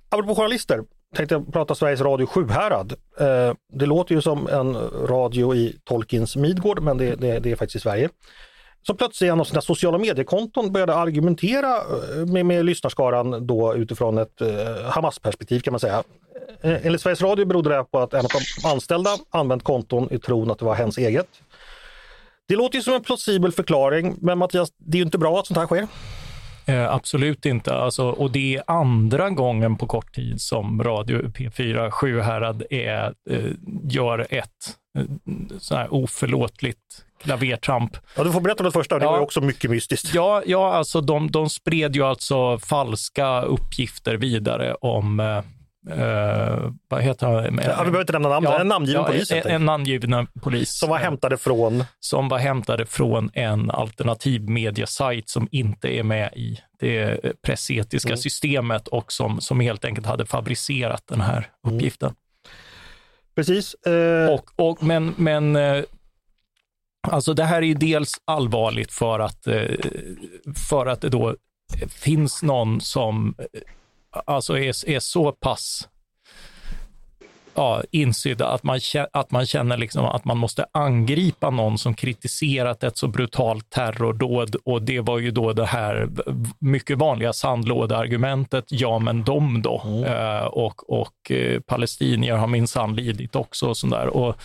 Apropå journalister, tänkte jag prata Sveriges Radio Sjuhärad. Eh, det låter ju som en radio i Tolkiens Midgård, men det, det, det är faktiskt i Sverige. Som plötsligt en av sina sociala mediekonton började argumentera eh, med, med lyssnarskaran då utifrån ett eh, Hamas-perspektiv kan man säga. Eh, enligt Sveriges Radio berodde det på att en av de anställda använt konton i tron att det var hens eget. Det låter ju som en plausibel förklaring, men Mattias, det är ju inte bra att sånt här sker. Eh, absolut inte. Alltså, och det är andra gången på kort tid som Radio P4 Sjuhärad är, eh, gör ett eh, så här oförlåtligt klavertramp. Ja, du får berätta om det första, det ja. var också mycket mystiskt. Ja, ja alltså de, de spred ju alltså falska uppgifter vidare om eh, Uh, vad heter han? Ja, vi behöver inte nämna namn, ja, en namngiven ja, polis. En, en namngiven polis. Som var hämtade från? Som var hämtade från en alternativ mediasajt som inte är med i det pressetiska mm. systemet och som, som helt enkelt hade fabricerat den här mm. uppgiften. Mm. Precis. Uh... Och, och, men men alltså det här är ju dels allvarligt för att, för att det då finns någon som alltså är, är så pass ja, insydda att man, att man känner liksom att man måste angripa någon som kritiserat ett så brutalt terrordåd och det var ju då det här mycket vanliga sandlådeargumentet, ja men de då. Mm. Uh, och och uh, palestinier har minsann lidit också och sådär. Och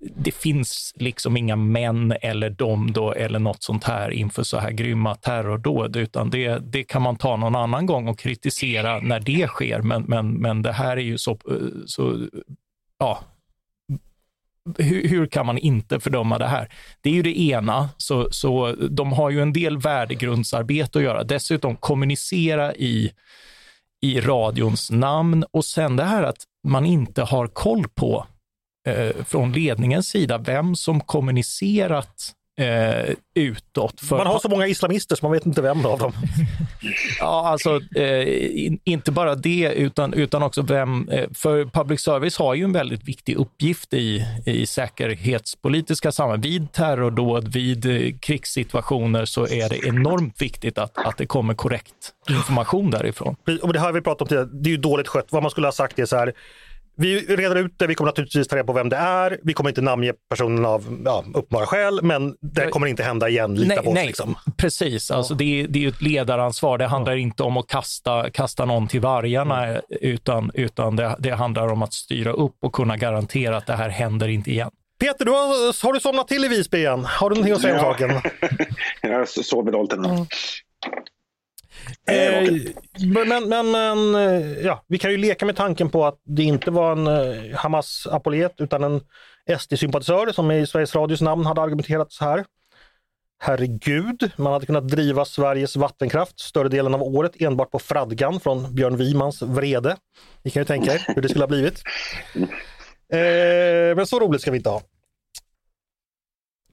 det finns liksom inga män eller dom då eller något sånt här inför så här grymma terrordåd, utan det, det kan man ta någon annan gång och kritisera när det sker. Men, men, men det här är ju så, så ja, hur, hur, kan man inte fördöma det här? Det är ju det ena, så, så de har ju en del värdegrundsarbete att göra. Dessutom kommunicera i, i radions namn och sen det här att man inte har koll på eh, från ledningens sida vem som kommunicerat eh, utåt. För... Man har så många islamister så man vet inte vem av dem. ja, alltså eh, in, inte bara det, utan, utan också vem... Eh, för public service har ju en väldigt viktig uppgift i, i säkerhetspolitiska sammanhang. Vid terrordåd, vid eh, krigssituationer så är det enormt viktigt att, att det kommer korrekt information därifrån. Och det har vi pratat om tidigare, det är ju dåligt skött. Vad man skulle ha sagt är så här, vi reder ut det, vi kommer naturligtvis ta reda på vem det är. Vi kommer inte namnge personen av ja, uppenbara skäl, men det kommer inte hända igen. Lita nej, på oss. Nej, liksom. Precis, alltså, det, är, det är ett ledaransvar. Det handlar ja. inte om att kasta, kasta någon till vargarna, mm. utan, utan det, det handlar om att styra upp och kunna garantera att det här händer inte igen. Peter, du har, har du somnat till i Visby igen? Har du någonting att säga om saken? Jag sover dåligt ännu. Eh, men, men, men eh, ja, vi kan ju leka med tanken på att det inte var en eh, Hamas-apolet utan en SD-sympatisör som i Sveriges Radios namn hade argumenterat så här. Herregud, man hade kunnat driva Sveriges vattenkraft större delen av året enbart på fradgan från Björn Wimans vrede. Ni kan ju tänka er hur det skulle ha blivit. Eh, men så roligt ska vi inte ha.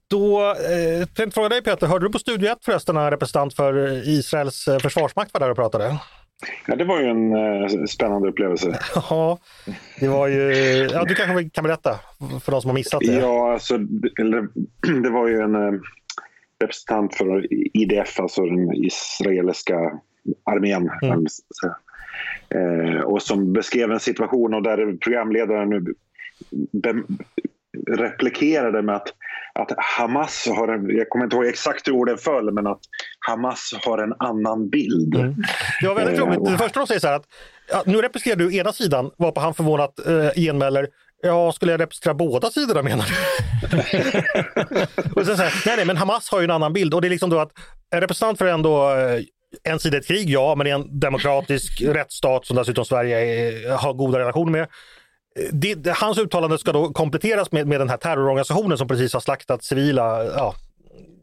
Då eh, tänkte fråga dig Peter, hörde du på Studio 1 förresten när representant för Israels eh, försvarsmakt var där och pratade? Ja, det var ju en eh, spännande upplevelse. Ja, det var ju... Ja, du kanske kan berätta för de som har missat det? Ja, alltså, det, det var ju en eh, representant för IDF, alltså den israeliska armén. Mm. Eh, och som beskrev en situation och där programledaren nu replikerade med att, att Hamas har en, jag kommer inte ihåg exakt hur orden föll, men att Hamas har en annan bild. Mm. Det var väldigt roligt. Det första de säger så här att ja, nu representerar du ena sidan, varpå han förvånat eh, genmäler Ja, skulle jag representera båda sidorna menar du? och sen så här, nej, nej, men Hamas har ju en annan bild och det är liksom då att en representant för ändå eh, en sida ett krig, ja, men det är en demokratisk rättsstat som dessutom Sverige är, har goda relationer med det, det, hans uttalande ska då kompletteras med, med den här terrororganisationen som precis har slaktat civila. Ja,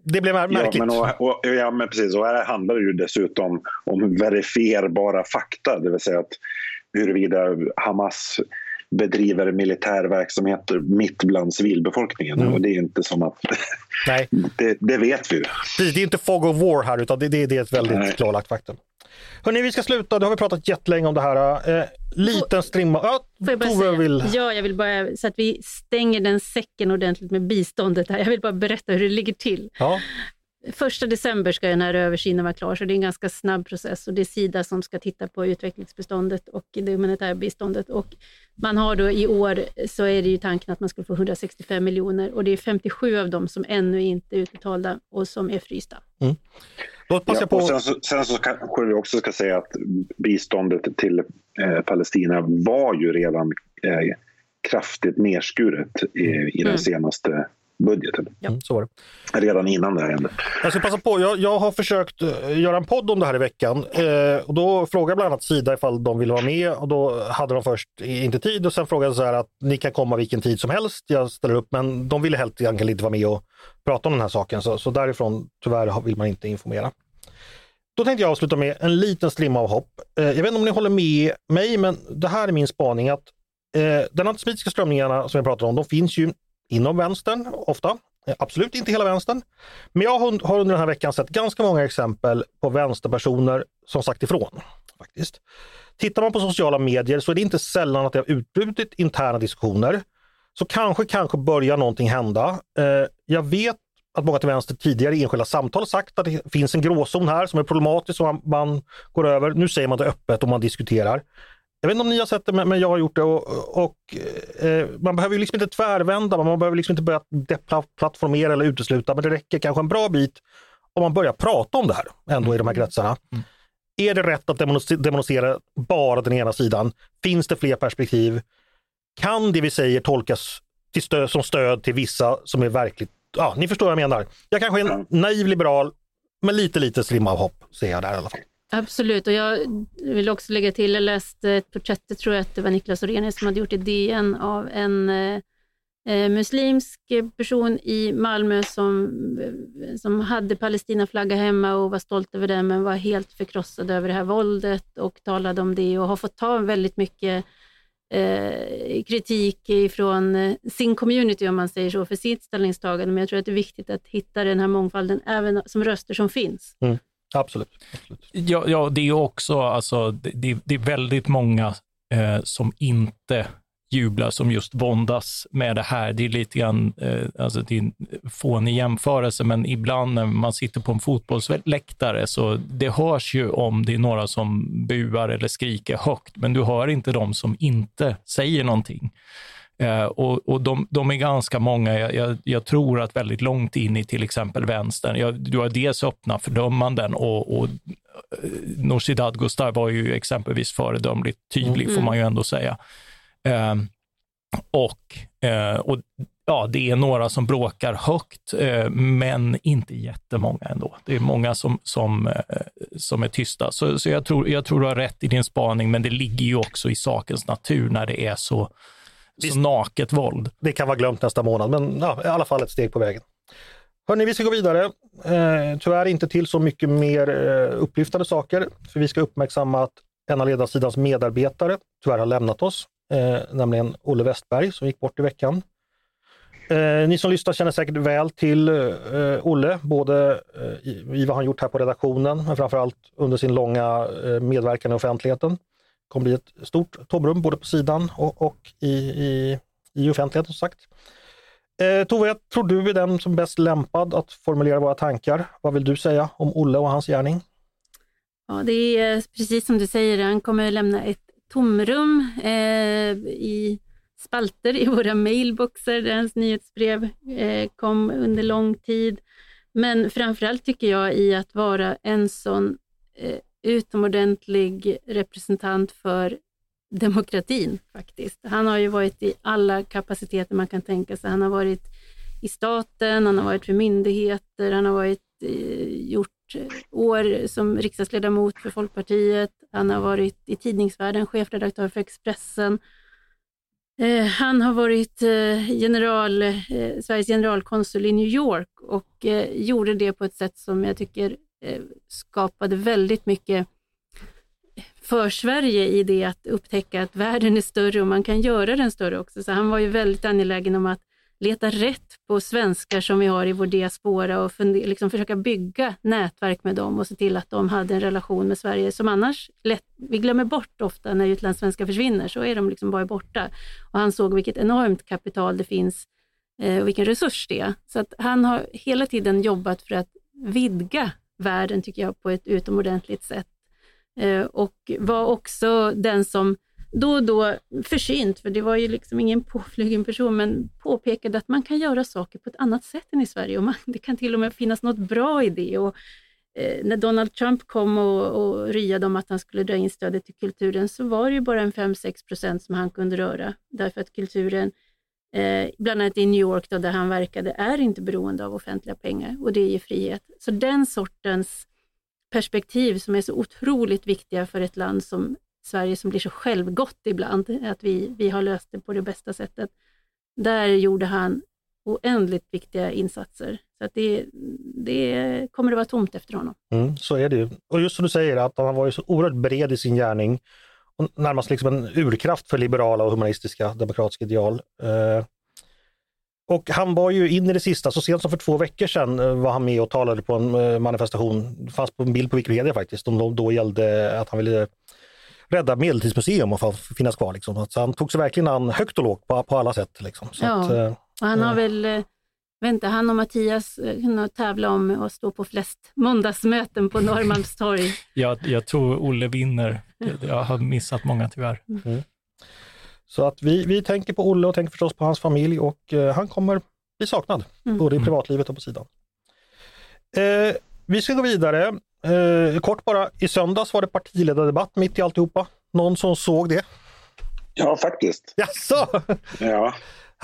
det blev märkligt. Ja, men, och, och, ja, men precis. Och här handlar det ju dessutom om verifierbara fakta, det vill säga att huruvida Hamas bedriver militär verksamhet mitt bland civilbefolkningen. Mm. Och det är inte som att... Nej. det, det, vet vi ju. Det är inte fog of war här, utan det, det, det är ett väldigt Nej. klarlagt faktum. Hörni, vi ska sluta. Nu har vi pratat jättelänge om det här. Eh, liten strimma. Ja, jag bara säga, vill... Ja, jag vill bara, så att vi stänger den säcken ordentligt med biståndet här. Jag vill bara berätta hur det ligger till. Ja. Första december ska den här översynen vara klar, så det är en ganska snabb process. Och det är Sida som ska titta på utvecklingsbeståndet och det humanitära biståndet. Och man har då i år, så är det ju tanken att man ska få 165 miljoner och det är 57 av dem som ännu inte är utbetalda och som är frysta. Mm. Låt passa på... sen, så, sen så kanske vi också ska säga att biståndet till eh, Palestina var ju redan eh, kraftigt nedskuret i, i den mm. senaste budgeten. Ja, så var det. Redan innan det här hände. Jag ska passa på, jag, jag har försökt uh, göra en podd om det här i veckan. Uh, och då frågade bland annat Sida ifall de ville vara med och då hade de först inte tid och sen frågade jag så här att ni kan komma vilken tid som helst, jag ställer upp, men de ville helt enkelt inte vara med och prata om den här saken. Så, så därifrån tyvärr vill man inte informera. Då tänkte jag avsluta med en liten strimma av hopp. Uh, jag vet inte om ni håller med mig, men det här är min spaning att den antisemitiska strömningarna som jag pratar om, de finns ju inom vänstern ofta. Eh, absolut inte hela vänstern. Men jag har under den här veckan sett ganska många exempel på vänsterpersoner som sagt ifrån. faktiskt. Tittar man på sociala medier så är det inte sällan att det har utbrutit interna diskussioner. Så kanske, kanske börjar någonting hända. Eh, jag vet att många till vänster tidigare i enskilda samtal sagt att det finns en gråzon här som är problematisk som man går över. Nu säger man det öppet och man diskuterar. Jag vet inte om ni har sett det, men jag har gjort det. Och, och eh, man behöver ju liksom inte tvärvända, man behöver liksom inte börja deplattformera eller utesluta, men det räcker kanske en bra bit om man börjar prata om det här ändå i de här mm. kretsarna. Mm. Är det rätt att demonisera bara den ena sidan? Finns det fler perspektiv? Kan det vi säger tolkas till stöd, som stöd till vissa som är verkligt, ja ni förstår vad jag menar. Jag kanske är en naiv liberal, men lite lite strimma av hopp ser jag där i alla fall. Absolut, och jag vill också lägga till, jag läste ett porträtt, tror jag att det var Niklas Orenius som hade gjort i DN av en eh, eh muslimsk person i Malmö som, eh, som hade Palestinaflagga hemma och var stolt över den, men var helt förkrossad över det här våldet och talade om det och har fått ta väldigt mycket eh, kritik från eh, sin community, om man säger så, för sitt ställningstagande. Men jag tror att det är viktigt att hitta den här mångfalden, även som röster som finns. Mm. Absolut. Absolut. Ja, ja, det är också, alltså, det, det är väldigt många eh, som inte jublar, som just våndas med det här. Det är lite grann, eh, alltså det är en fånig jämförelse, men ibland när man sitter på en fotbollsläktare så det hörs ju om det är några som buar eller skriker högt, men du hör inte de som inte säger någonting. Eh, och, och de, de, är ganska många. Jag, jag, jag, tror att väldigt långt in i till exempel vänstern, jag, du har dels öppna fördömanden och, och eh, Nooshi Dadgostar var ju exempelvis föredömligt tydlig, mm. får man ju ändå säga. Eh, och, eh, och ja, det är några som bråkar högt, eh, men inte jättemånga ändå. Det är många som, som, eh, som är tysta. Så, så jag, tror, jag tror du har rätt i din spaning, men det ligger ju också i sakens natur när det är så så naket våld. Det kan vara glömt nästa månad, men ja, i alla fall ett steg på vägen. Hörni, vi ska gå vidare. Eh, tyvärr inte till så mycket mer eh, upplyftande saker, för vi ska uppmärksamma att en av ledarsidans medarbetare tyvärr har lämnat oss, eh, nämligen Olle Westberg som gick bort i veckan. Eh, ni som lyssnar känner säkert väl till eh, Olle, både eh, i vad han gjort här på redaktionen, men framförallt under sin långa eh, medverkan i offentligheten. Det kommer bli ett stort tomrum både på sidan och, och i, i, i offentligheten som sagt. Eh, Tove, jag tror du är den som är bäst lämpad att formulera våra tankar. Vad vill du säga om Olle och hans gärning? Ja, det är eh, precis som du säger, han kommer lämna ett tomrum eh, i spalter i våra mailboxar där hans nyhetsbrev eh, kom under lång tid. Men framförallt tycker jag i att vara en sån eh, utomordentlig representant för demokratin faktiskt. Han har ju varit i alla kapaciteter man kan tänka sig. Han har varit i staten, han har varit för myndigheter, han har varit, eh, gjort eh, år som riksdagsledamot för Folkpartiet, han har varit i tidningsvärlden chefredaktör för Expressen. Eh, han har varit eh, general, eh, Sveriges generalkonsul i New York och eh, gjorde det på ett sätt som jag tycker Eh, skapade väldigt mycket för Sverige i det att upptäcka att världen är större och man kan göra den större också. Så han var ju väldigt angelägen om att leta rätt på svenskar som vi har i vår diaspora och funder, liksom försöka bygga nätverk med dem och se till att de hade en relation med Sverige som annars lätt, vi glömmer bort ofta när utlandssvenskar försvinner, så är de liksom bara borta. Och han såg vilket enormt kapital det finns eh, och vilken resurs det är. Så att han har hela tiden jobbat för att vidga världen, tycker jag, på ett utomordentligt sätt. Eh, och var också den som då och då försynt, för det var ju liksom ingen påflugen person, men påpekade att man kan göra saker på ett annat sätt än i Sverige och man, det kan till och med finnas något bra i det. Och, eh, när Donald Trump kom och, och ryade om att han skulle dra in stödet till kulturen så var det ju bara en 5-6 procent som han kunde röra, därför att kulturen, eh, bland annat i New York då, där han verkade, är inte beroende av offentliga pengar och det ger frihet. Så den sortens perspektiv som är så otroligt viktiga för ett land som Sverige som blir så självgott ibland, att vi, vi har löst det på det bästa sättet. Där gjorde han oändligt viktiga insatser. Så att det, det kommer att vara tomt efter honom. Mm, så är det ju. Och just som du säger, att han har varit så oerhört bred i sin gärning och närmast liksom en urkraft för liberala och humanistiska demokratiska ideal. Eh, och han var ju in i det sista, så sent som för två veckor sedan eh, var han med och talade på en eh, manifestation, det fanns på en bild på Wikipedia faktiskt, som då gällde att han ville rädda Medeltidsmuseum och finnas kvar. Liksom. Så han tog sig verkligen an högt och lågt på, på alla sätt. Liksom. Så ja, att, eh, han har väl, vänta, han och Mattias kunnat tävla om att stå på flest måndagsmöten på Norrmalmstorg. jag, jag tror Olle vinner. Jag har missat många tyvärr. Mm. Så att vi, vi tänker på Olle och tänker förstås på hans familj och eh, han kommer bli saknad, mm. både i privatlivet och på sidan. Eh, vi ska gå vidare. Eh, kort bara, i söndags var det partiledardebatt mitt i alltihopa. Någon som såg det? Ja, faktiskt. Jaså? Ja.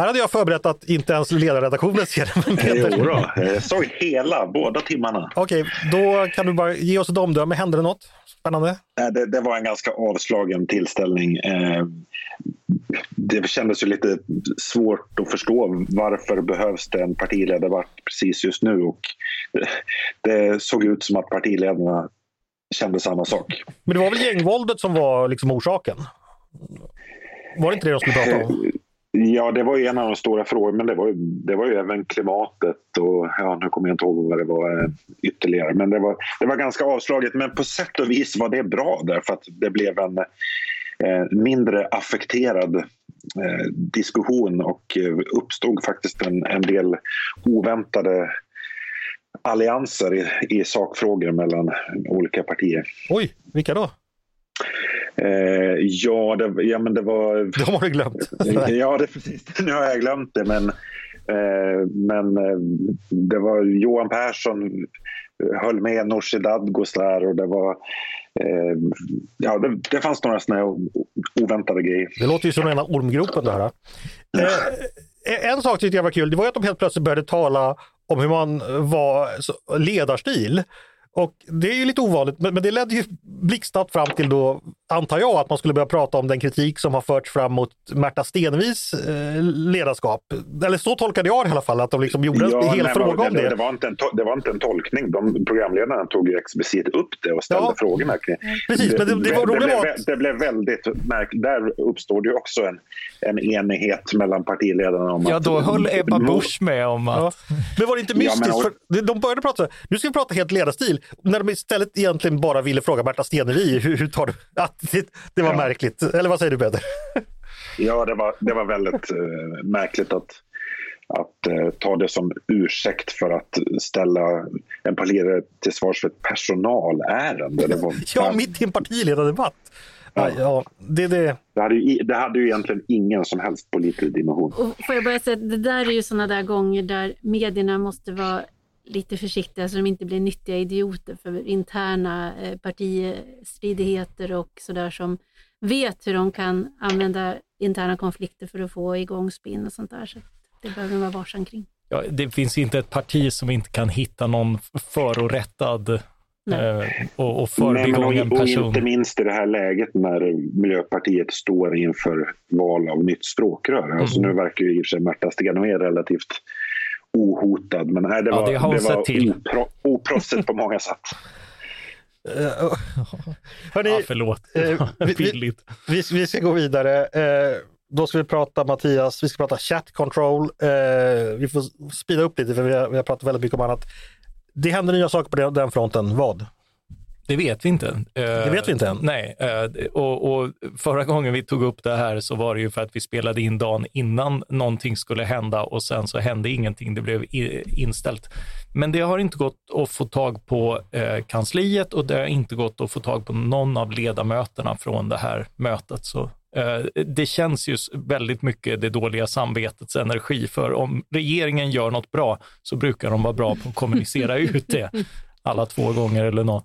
Här hade jag förberett att inte ens ledarredaktionen ser det. Jo då, jag såg hela, båda timmarna. Okej, okay, då kan du bara ge oss ett omdöme. Hände det något spännande? Det, det var en ganska avslagen tillställning. Eh, det kändes ju lite svårt att förstå varför behövs det en partiledardebatt precis just nu. Och det, det såg ut som att partiledarna kände samma sak. Men det var väl gängvåldet som var liksom orsaken? Var det inte det de skulle prata om? Ja, det var ju en av de stora frågorna, men det var, ju, det var ju även klimatet och ja, nu kommer jag inte ihåg vad det var eh, ytterligare. Men det var, det var ganska avslaget, men på sätt och vis var det bra därför att det blev en eh, mindre affekterad eh, diskussion och eh, uppstod faktiskt en, en del oväntade allianser i, i sakfrågor mellan olika partier. Oj, vilka då? Eh, ja, det, ja, men det var... De har du glömt. ja, det, precis. Nu har jag glömt det. Men, eh, men eh, det var Johan Persson höll med Nooshi Dadgostar och det var... Eh, ja, det, det fanns några sådana oväntade grejer. Det låter ju som rena ormgropen det här. Eh, en sak tyckte jag var kul, det var att de helt plötsligt började tala om hur man var ledarstil. Och det är ju lite ovanligt, men, men det ledde ju blixtsnabbt fram till då antar jag, att man skulle börja prata om den kritik som har förts fram mot Märta Stenevis eh, ledarskap. Eller så tolkade jag det i alla fall, att de liksom gjorde en hel nej, fråga om det. Det var, inte en det var inte en tolkning. De, programledarna tog ju explicit upp det och ställde ja, frågorna kring Precis, men det, det, var, det, blev, det blev väldigt märkligt. Där uppstod ju också en, en enighet mellan partiledarna om ja, att... Ja, då höll Ebba Busch med om att... Ja. Men var det inte mystiskt? Ja, men... för de började prata, nu ska vi prata helt ledarstil, när de istället egentligen bara ville fråga Märta Stenevi, hur, hur tar du... Att det, det var ja. märkligt. Eller vad säger du Peter? Ja, det var, det var väldigt uh, märkligt att, att uh, ta det som ursäkt för att ställa en partiledare till svars för ett personalärende. Det var, ja, mitt i en partiledardebatt. Ja. ja, det, det. Det, hade ju, det hade ju egentligen ingen som helst politisk dimension. Och får jag bara säga, det där är ju sådana där gånger där medierna måste vara lite försiktiga så de inte blir nyttiga idioter för interna eh, partistridigheter och sådär som vet hur de kan använda interna konflikter för att få igång spinn och sånt där. Så det behöver man vara varsam kring. Ja, det finns inte ett parti som inte kan hitta någon förorättad eh, och, och förbigången person. Och inte minst i det här läget när Miljöpartiet står inför val av nytt språkrör. Mm. Alltså nu verkar ju i och för sig Märta Stenevi relativt ohotad. Men nej, det var, ja, det det var till. Opro, oproffsigt på många sätt. Uh, hörni, ja, förlåt, uh, vi, vi, vi, vi, ska gå vidare. Uh, då ska vi prata Mattias, vi ska prata chat control. Uh, vi får speeda upp lite för vi har, vi har pratat väldigt mycket om annat. Det händer nya saker på den, den fronten. Vad? Det vet vi inte. Det vet vi inte än. Nej, och, och, förra gången vi tog upp det här så var det ju för att vi spelade in dagen innan någonting skulle hända och sen så hände ingenting. Det blev inställt. Men det har inte gått att få tag på kansliet och det har inte gått att få tag på någon av ledamöterna från det här mötet. Så det känns ju väldigt mycket det dåliga samvetets energi, för om regeringen gör något bra så brukar de vara bra på att kommunicera ut det alla två gånger eller något.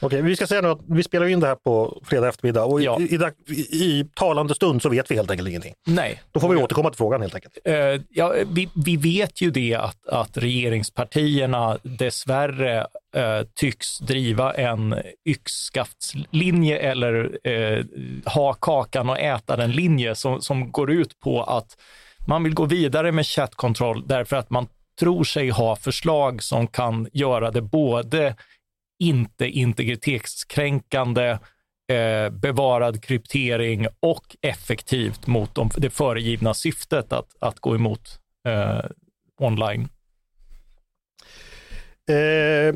Okej, vi ska säga nu att vi spelar in det här på fredag eftermiddag och ja. i, i, i, talande stund så vet vi helt enkelt ingenting. Nej. Då får vi återkomma till frågan helt enkelt. Uh, ja, vi, vi, vet ju det att, att regeringspartierna dessvärre uh, tycks driva en yxskaftslinje eller uh, ha kakan och äta den linje som, som går ut på att man vill gå vidare med chattkontroll därför att man tror sig ha förslag som kan göra det både inte integritetskränkande, eh, bevarad kryptering och effektivt mot de, det föregivna syftet att, att gå emot eh, online. Eh,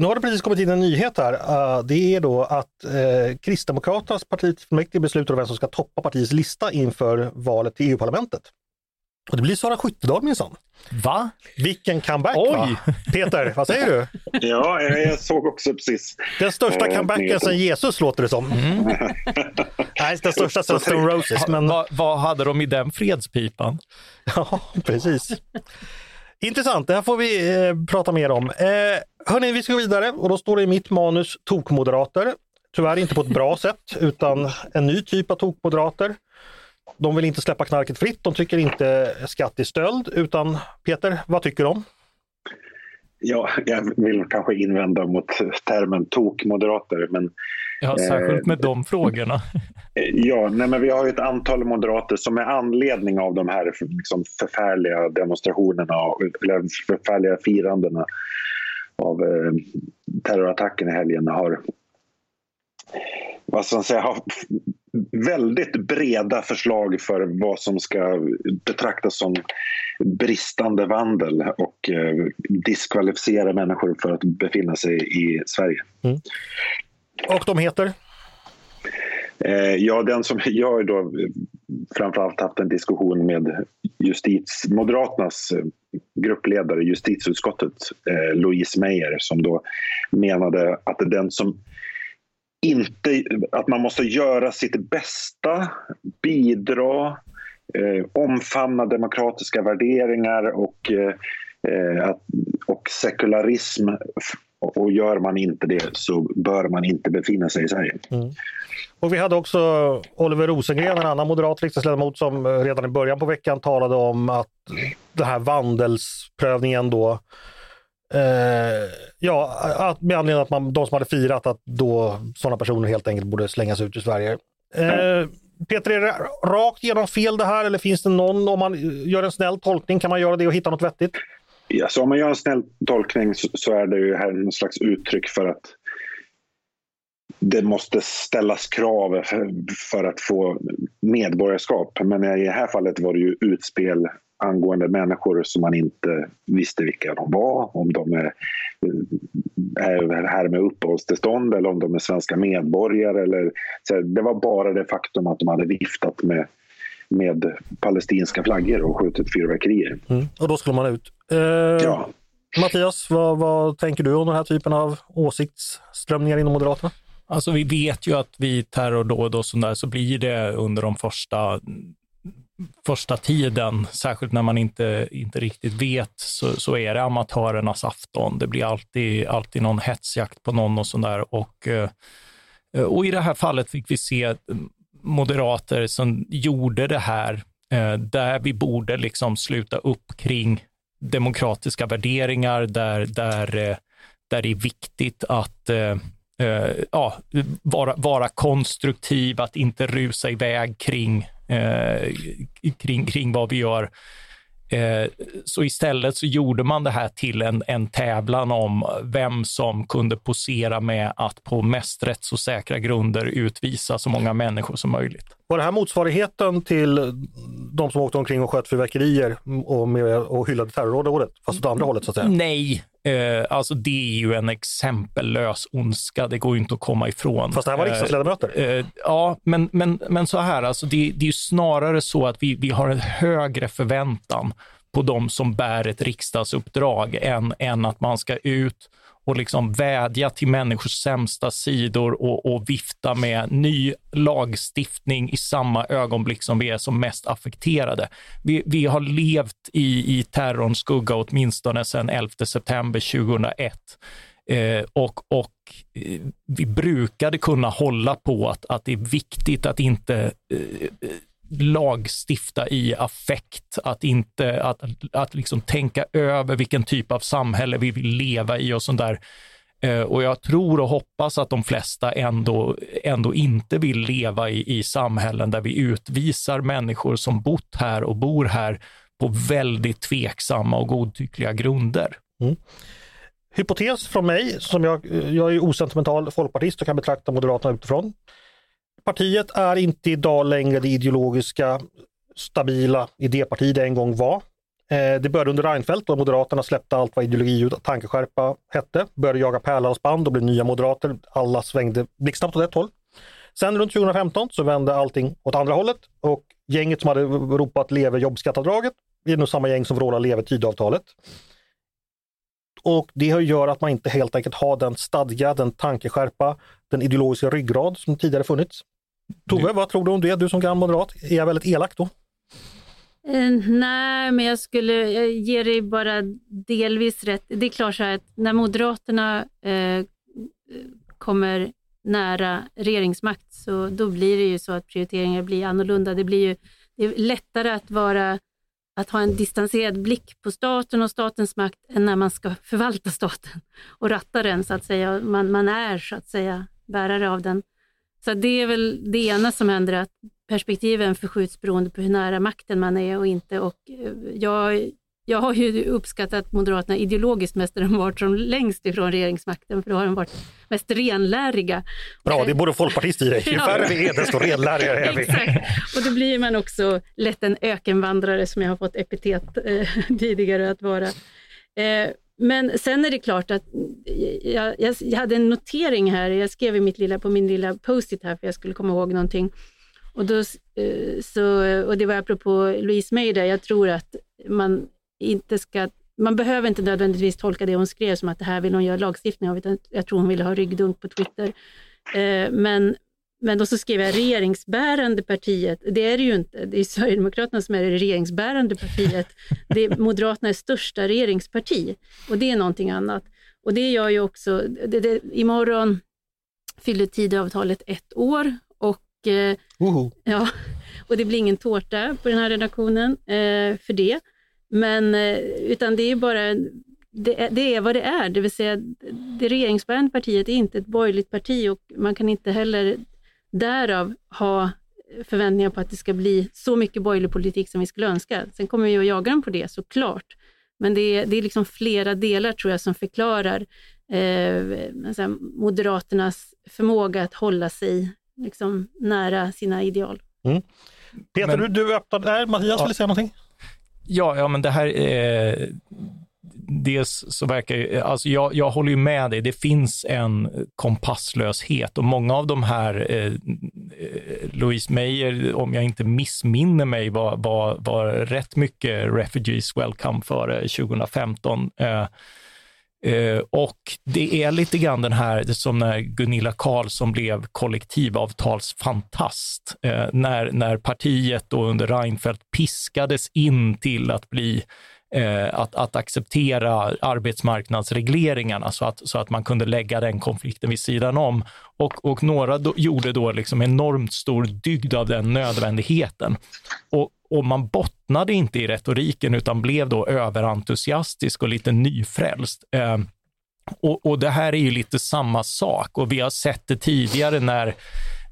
nu har det precis kommit in en nyhet här. Uh, det är då att eh, Kristdemokraternas partifullmäktige beslutar vem som ska toppa partiets lista inför valet till EU-parlamentet. Och det blir Sara Skyttedal minsann. Va? Vilken comeback Oj. va? Peter, vad säger du? Ja, jag såg också precis. Den största eh, comebacken sedan Jesus låter det som. Mm. Nej, den största sedan Stone Roses. Men... Va, vad hade de i den fredspipan? Ja, precis. Intressant, det här får vi eh, prata mer om. Eh, hörni, vi ska gå vidare och då står det i mitt manus tokmoderater. Tyvärr inte på ett bra sätt utan en ny typ av tokmoderater. De vill inte släppa knarket fritt. De tycker inte skatt är stöld. Utan Peter, vad tycker de? Ja, jag vill kanske invända mot termen tokmoderater. Men, ja, särskilt med eh, de frågorna. Ja, nej, men vi har ett antal moderater som med anledning av de här liksom, förfärliga demonstrationerna eller förfärliga firandena av eh, terrorattacken i helgen har vad ska man säga, har väldigt breda förslag för vad som ska betraktas som bristande vandel och eh, diskvalificera människor för att befinna sig i Sverige. Mm. Och de heter? Eh, ja, den som jag då framförallt haft en diskussion med justis, Moderaternas eh, gruppledare i justitieutskottet, Louise Meijer, som då menade att den som inte, att man måste göra sitt bästa, bidra, eh, omfamna demokratiska värderingar och, eh, eh och sekularism. Och gör man inte det så bör man inte befinna sig i Sverige. Mm. Och vi hade också Oliver Rosengren, en annan moderat riksdagsledamot som eh, redan i början på veckan talade om att den här vandelsprövningen då Eh, ja, med anledning av att man, de som hade firat att då sådana personer helt enkelt borde slängas ut ur Sverige. Eh, Peter, är det rakt genom fel det här eller finns det någon, om man gör en snäll tolkning, kan man göra det och hitta något vettigt? Ja, så om man gör en snäll tolkning så, så är det ju här någon slags uttryck för att det måste ställas krav för att få medborgarskap. Men i det här fallet var det ju utspel angående människor som man inte visste vilka de var, om de är, är här med uppehållstillstånd eller om de är svenska medborgare. Eller, så det var bara det faktum att de hade viftat med, med palestinska flaggor och skjutit fyrverkerier. Mm. Och då skulle man ut. Eh, ja. Mattias, vad, vad tänker du om den här typen av åsiktsströmningar inom Moderaterna? Alltså vi vet ju att vid terrordåd och sånt där så blir det under de första första tiden, särskilt när man inte, inte riktigt vet, så, så är det amatörernas afton. Det blir alltid, alltid någon hetsjakt på någon och sådär. Och, eh, och i det här fallet fick vi se moderater som gjorde det här eh, där vi borde liksom sluta upp kring demokratiska värderingar, där, där, eh, där det är viktigt att ja, vara, vara konstruktiv, att inte rusa iväg kring eh, kring, kring vad vi gör. Eh, så istället så gjorde man det här till en, en tävlan om vem som kunde posera med att på mest rättsosäkra grunder utvisa så många människor som möjligt. Var det här motsvarigheten till de som åkte omkring och sköt fyrverkerier och, och hyllade terrorrådet, fast åt andra hållet så att säga? Nej, Eh, alltså det är ju en exempellös ondska, det går ju inte att komma ifrån. Fast det här var riksdagsledamöter? Eh, eh, ja, men, men, men så här, alltså det, det är ju snarare så att vi, vi har en högre förväntan på de som bär ett riksdagsuppdrag än, än att man ska ut och liksom vädja till människors sämsta sidor och, och, vifta med ny lagstiftning i samma ögonblick som vi är som mest affekterade. Vi, vi har levt i, i terrorns skugga åtminstone sedan 11 september 2001. Eh, och, och eh, vi brukade kunna hålla på att, att det är viktigt att inte eh, eh lagstifta i affekt, att inte att, att liksom tänka över vilken typ av samhälle vi vill leva i och sånt där. Eh, och jag tror och hoppas att de flesta ändå, ändå inte vill leva i, i samhällen där vi utvisar människor som bott här och bor här på väldigt tveksamma och godtyckliga grunder. Mm. Hypotes från mig, som jag, jag är osentimental folkpartist och kan betrakta Moderaterna utifrån. Partiet är inte idag längre det ideologiska stabila idéparti det en gång var. Eh, det började under Reinfeldt då Moderaterna släppte allt vad ideologi och tankeskärpa hette. Började jaga pärlhalsband och blev nya moderater. Alla svängde blixtsnabbt åt ett håll. Sen runt 2015 så vände allting åt andra hållet och gänget som hade ropat leve jobbskattavdraget är nog samma gäng som vrålar leve Tidöavtalet. Och det gör att man inte helt enkelt har den stadga, den tankeskärpa, den ideologiska ryggrad som tidigare funnits. Tove, vad tror du om det? Du som gammal moderat, är jag väldigt elak då? Eh, nej, men jag skulle jag ger dig bara delvis rätt. Det är klart så här att när Moderaterna eh, kommer nära regeringsmakt så då blir det ju så att prioriteringar blir annorlunda. Det blir ju det är lättare att vara att ha en distanserad blick på staten och statens makt än när man ska förvalta staten och ratta den så att säga. Man, man är så att säga bärare av den. Så det är väl det ena som händer, att perspektiven förskjuts beroende på hur nära makten man är och inte. Och eh, jag, jag har ju uppskattat Moderaterna ideologiskt mest när de varit som längst ifrån regeringsmakten, för då har de varit mest renläriga. Bra, det både folkpartist i dig. Ju färre vi är, desto renlärigare är vi. Exakt. Och då blir man också lätt en ökenvandrare, som jag har fått epitet eh, tidigare att vara. Eh, men sen är det klart att jag, jag, jag, hade en notering här, jag skrev i mitt lilla, på min lilla post-it här för jag skulle komma ihåg någonting. Och, då, eh, så, och det var apropå Louise May jag tror att man inte ska man behöver inte nödvändigtvis tolka det hon skrev som att det här vill hon göra lagstiftning av, utan jag tror hon ville ha ryggdunk på Twitter. Eh, men men då så skrev jag regeringsbärande partiet. Det är det ju inte. Det är Sverigedemokraterna som är det regeringsbärande partiet. Det är Moderaterna är största regeringsparti och det är någonting annat. Och det gör ju också, det, det, imorgon fyller Tidöavtalet ett år och, eh, ja, och det blir ingen tårta på den här redaktionen eh, för det. Men, eh, utan det är bara det, det, är vad det är, det vill säga det regeringsbärande partiet är inte ett borgerligt parti och man kan inte heller därav ha förväntningar på att det ska bli så mycket borgerlig politik som vi skulle önska. Sen kommer vi att jaga dem på det såklart. Men det är, det är liksom flera delar tror jag som förklarar eh, Moderaternas förmåga att hålla sig liksom, nära sina ideal. Mm. Peter, men, du, du öppnade, Mattias ja, ville säga någonting? Ja, ja, men det här, eh, dels så verkar alltså jag, jag håller ju med dig, det finns en kompasslöshet och många av de här, eh, Louise Meyer, om jag inte missminner mig, var, var, var rätt mycket Refugees Welcome före 2015. Eh, Eh, och det är lite grann den här, som när Gunilla Carlsson blev kollektivavtalsfantast, eh, när, när partiet då under Reinfeldt piskades in till att bli eh, att, att acceptera arbetsmarknadsregleringarna så att, så att man kunde lägga den konflikten vid sidan om. Och, och några då, gjorde då liksom enormt stor dygd av den nödvändigheten. Och, och man bottnade inte i retoriken utan blev då överentusiastisk och lite nyfrälst. Eh, och, och, det här är ju lite samma sak och vi har sett det tidigare när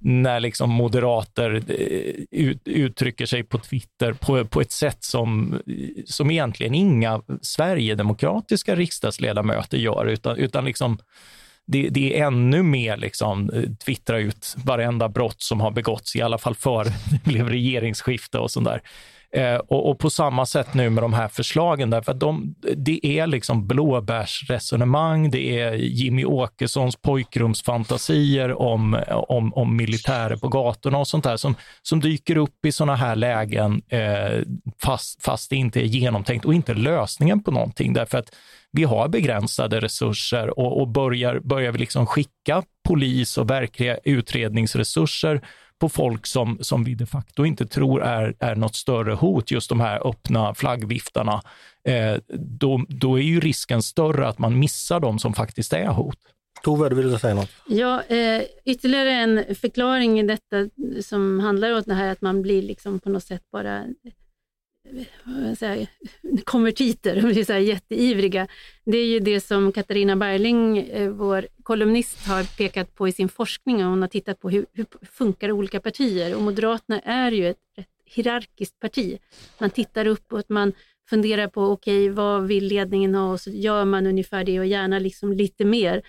när liksom moderater eh, ut, uttrycker sig på Twitter på, på ett sätt som, som egentligen inga sverigedemokratiska riksdagsledamöter gör, utan, utan liksom det, det, är ännu mer liksom eh, twittra ut varenda brott som har begåtts, i alla fall före det blev regeringsskifte och sånt där. Eh, och, och, på samma sätt nu med de här förslagen, därför att de, det är liksom blåbärsresonemang, det är Jimmy Åkessons pojkrumsfantasier om, om, om militärer på gatorna och sånt där som, som dyker upp i sådana här lägen eh, fast, fast det inte är genomtänkt och inte lösningen på någonting. Därför att vi har begränsade resurser och, och börjar, börjar vi liksom skicka polis och verkliga utredningsresurser på folk som, som vi de facto inte tror är, är något större hot, just de här öppna flaggviftarna, eh, då, då är ju risken större att man missar de som faktiskt är hot. Tove, du ville säga något? Ja, eh, ytterligare en förklaring i detta som handlar om det här att man blir liksom på något sätt bara säga, konvertiter, är så här jätteivriga. Det är ju det som Katarina Berling, eh, vår kolumnist, har pekat på i sin forskning. Hon har tittat på hur, hur funkar olika partier och Moderaterna är ju ett, ett hierarkiskt parti. Man tittar uppåt, man funderar på okej, okay, vad vill ledningen ha och så gör man ungefär det och gärna liksom lite mer.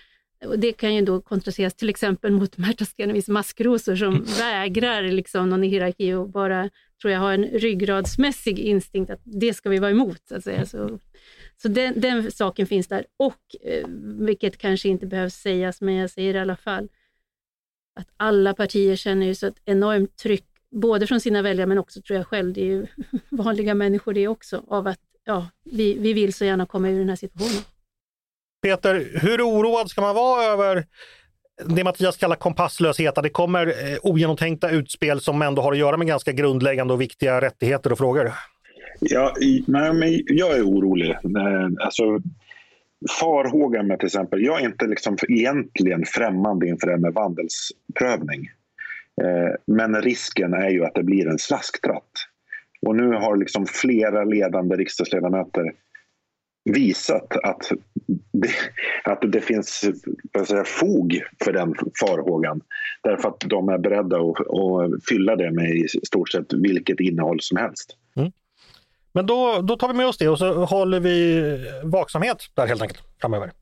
Och det kan ju då kontrasteras till exempel mot Märta Stenevis maskrosor som vägrar liksom någon hierarki och bara tror jag har en ryggradsmässig instinkt att det ska vi vara emot. Så, att säga. så, så den, den saken finns där och, eh, vilket kanske inte behövs sägas, men jag säger det i alla fall, att alla partier känner ju så ett enormt tryck, både från sina väljare men också tror jag själv, det är ju vanliga människor det också, av att ja, vi, vi vill så gärna komma ur den här situationen. Peter, hur oroad ska man vara över det Mattias kallar kompasslöshet, att det kommer eh, ogenomtänkta utspel som ändå har att göra med ganska grundläggande och viktiga rättigheter och frågor? Ja, nej, men jag är orolig. Eh, alltså, farhågan med till exempel, jag är inte liksom egentligen främmande inför det här med vandelsprövning. Eh, men risken är ju att det blir en slasktratt. Och nu har liksom flera ledande riksdagsledamöter visat att det, att det finns säga, fog för den farhågan. Därför att de är beredda att, att fylla det med i stort sett vilket innehåll som helst. Mm. Men då, då tar vi med oss det och så håller vi vaksamhet där helt enkelt framöver.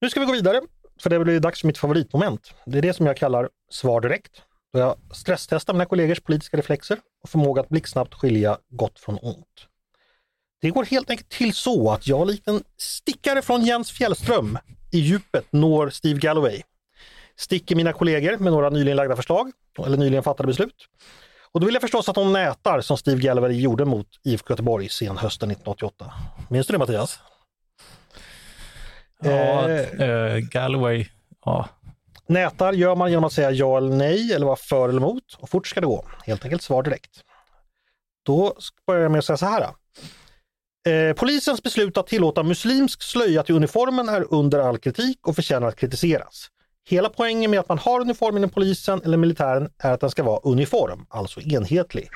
Nu ska vi gå vidare, för det blir dags för mitt favoritmoment. Det är det som jag kallar svar direkt. Då jag stresstestar mina kollegors politiska reflexer och förmåga att blixtsnabbt skilja gott från ont. Det går helt enkelt till så att jag likt en stickare från Jens Fjällström i djupet når Steve Galloway. Sticker mina kollegor med några nyligen lagda förslag eller nyligen fattade beslut. Och då vill jag förstås att de nätar som Steve Galloway gjorde mot IFK Göteborg sen hösten 1988. Minns du det Mattias? Ja, eh, eh, Galloway, ja. Nätar gör man genom att säga ja eller nej eller vara för eller emot och fort ska det gå. Helt enkelt svar direkt. Då börjar jag med att säga så här. Eh, polisens beslut att tillåta muslimsk slöja till uniformen är under all kritik och förtjänar att kritiseras. Hela poängen med att man har uniform inom polisen eller militären är att den ska vara uniform, alltså enhetlig.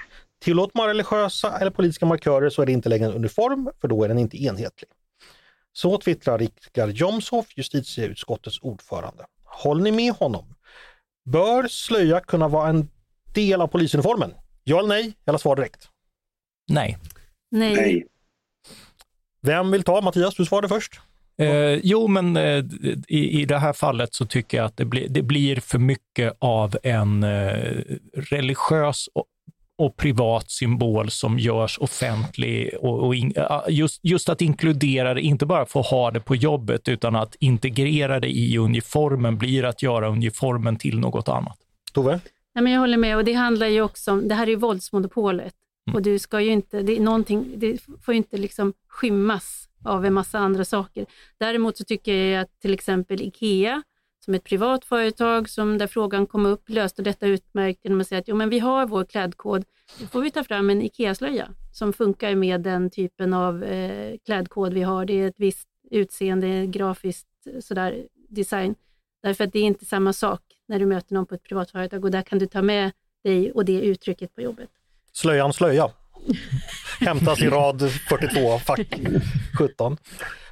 Tillåter man religiösa eller politiska markörer så är det inte längre en uniform, för då är den inte enhetlig. Så twittrar Rikard Jomshof, justitieutskottets ordförande. Håller ni med honom? Bör slöja kunna vara en del av polisuniformen? Ja eller nej? Eller svar direkt. Nej. Nej. Nej. Vem vill ta? Mattias, du svarade först. Eh, jo, men eh, i, i det här fallet så tycker jag att det, blir det blir för mycket av en eh, religiös och, och privat symbol som görs offentlig. Och, och in, just, just att inkludera det, inte bara för att ha det på jobbet, utan att integrera det i uniformen blir att göra uniformen till något annat. Tove? Nej, men jag håller med och det handlar ju också om, det här är ju våldsmonopolet Mm. och du ska ju inte, det, är någonting, det får ju inte liksom skymmas av en massa andra saker. Däremot så tycker jag att till exempel IKEA, som ett privat företag som där frågan kom upp, löste detta utmärkt genom att säga att jo, men vi har vår klädkod, då får vi ta fram en IKEA-slöja som funkar med den typen av eh, klädkod vi har. Det är ett visst utseende, grafiskt sådär design. Därför att det är inte samma sak när du möter någon på ett privat företag och där kan du ta med dig och det uttrycket på jobbet. Slöjan slöja. Hämtas i rad 42, fack 17.